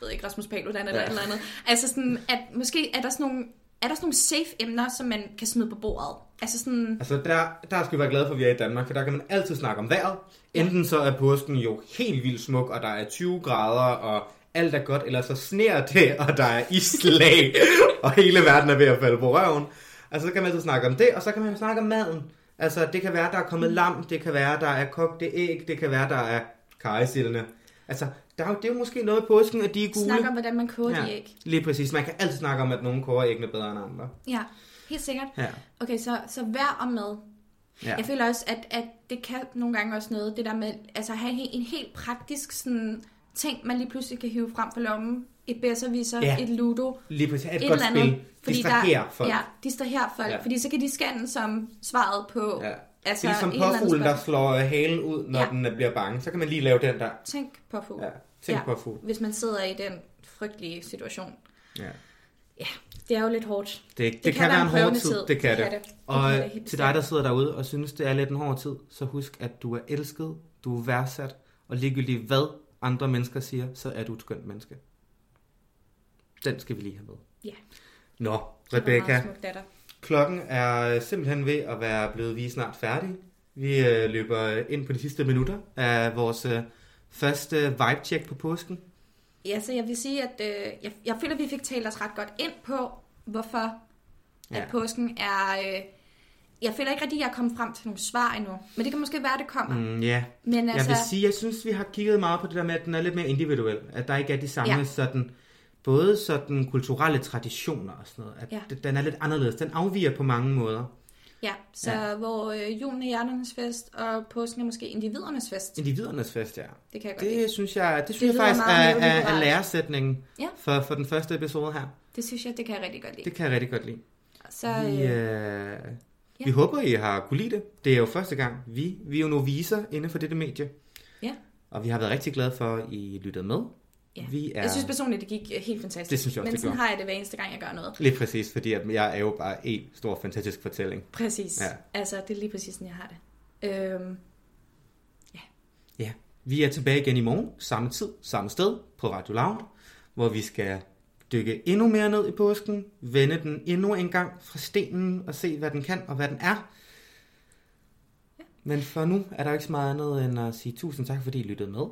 ved ikke, Rasmus Paludan eller Ja. ja. eller andet. Altså sådan, at måske er der sådan nogle, er der sådan nogle safe emner, som man kan smide på bordet? Altså sådan, Altså der, der skal vi være glade for, at vi er i Danmark, for der kan man altid snakke om vejret. Enten så er påsken jo helt vildt smuk, og der er 20 grader, og alt er godt, eller så sner det, og der er islag, og hele verden er ved at falde på røven. Altså så kan man altid snakke om det, og så kan man snakke om maden. Altså det kan være, der er kommet lam, det kan være, der er kogte æg, det kan være, der er karisillene. Altså der er jo, det er jo måske noget i påsken, at de er gule. snakke om, hvordan man koger ja. de æg. Lige præcis. Man kan altid snakke om, at nogen koger æggene bedre end andre. Ja, helt sikkert. Ja. Okay, så, så vær og mad. Ja. Jeg føler også, at, at det kan nogle gange også noget, det der med altså at have en, en helt praktisk sådan, ting, man lige pludselig kan hive frem fra lommen. Et bedserviser, Ja. et ludo, Lige præcis. Et, et godt eller andet. spil. Distraherer folk. Ja, distraherer folk. Ja. Fordi så kan de scanne som svaret på... Ja. Altså, det er ligesom påfuglen, der slår halen ud, når Ja. den bliver bange. Så kan man lige lave den der. Tænk på fugl. Ja, tænk Ja. påfugl. Hvis man sidder i den frygtelige situation. Ja. Ja, det er jo lidt hårdt. Det, det, det kan, kan være en hård prøvende tid. Det kan det. det. det Og kan det til dig, der sidder derude og synes, det er lidt en hård tid, så husk, at du er elsket, du er værdsat, og ligegyldigt hvad andre mennesker siger, så er du et skønt menneske. Den skal vi lige have med. Ja. Nå, Det var en Rebecca, meget smuk datter. Klokken er simpelthen ved at være blevet vi snart færdige. Vi øh, løber ind på de sidste minutter af vores øh, første vibe-check på påsken. Ja, så jeg vil sige, at øh, jeg, jeg føler, at vi fik talt os ret godt ind på, hvorfor ja. At påsken er... Øh, jeg føler ikke rigtig, at jeg er kommet frem til nogle svar endnu. Men det kan måske være, at det kommer. Mm. Ja, Men Jeg altså, vil sige, jeg synes, vi har kigget meget på det der med, at den er lidt mere individuel. At der ikke er de samme ja. sådan, både sådan kulturelle traditioner og sådan noget. At Ja. den er lidt anderledes. Den afviger på mange måder. ja, så ja. hvor øh, julen er hjerternes fest, og påsken er måske individernes fest. Individernes fest, ja. Det kan jeg godt lide. Det synes jeg, det synes lyder jeg faktisk er, er, er læresætningen Ja. for, for den første episode her. Det synes jeg, det kan jeg rigtig godt lide. Det kan jeg rigtig godt lide. Så Vi, øh, øh, ja. vi håber, I har kunne lide det. Det er jo første gang. Vi, vi er jo noviser inden for dette medie. Ja. Og vi har været rigtig glade for, at I lyttede med. Ja. Vi er... Jeg synes personligt, det gik øh, helt fantastisk. Det synes jeg også, Men det sådan gjorde. har jeg det hver eneste gang, jeg gør noget. Lige præcis, fordi at jeg er jo bare en stor fantastisk fortælling. Præcis. Ja. Altså, det er lige præcis sådan, jeg har det. Øhm, Ja, vi er tilbage igen i morgen, samme tid, samme sted, på Radio Loud, hvor vi skal dykke endnu mere ned i påsken, vende den endnu en gang fra stenen og se, hvad den kan og hvad den er. Men for nu er der ikke så meget andet end at sige tusind tak, fordi I lyttede med.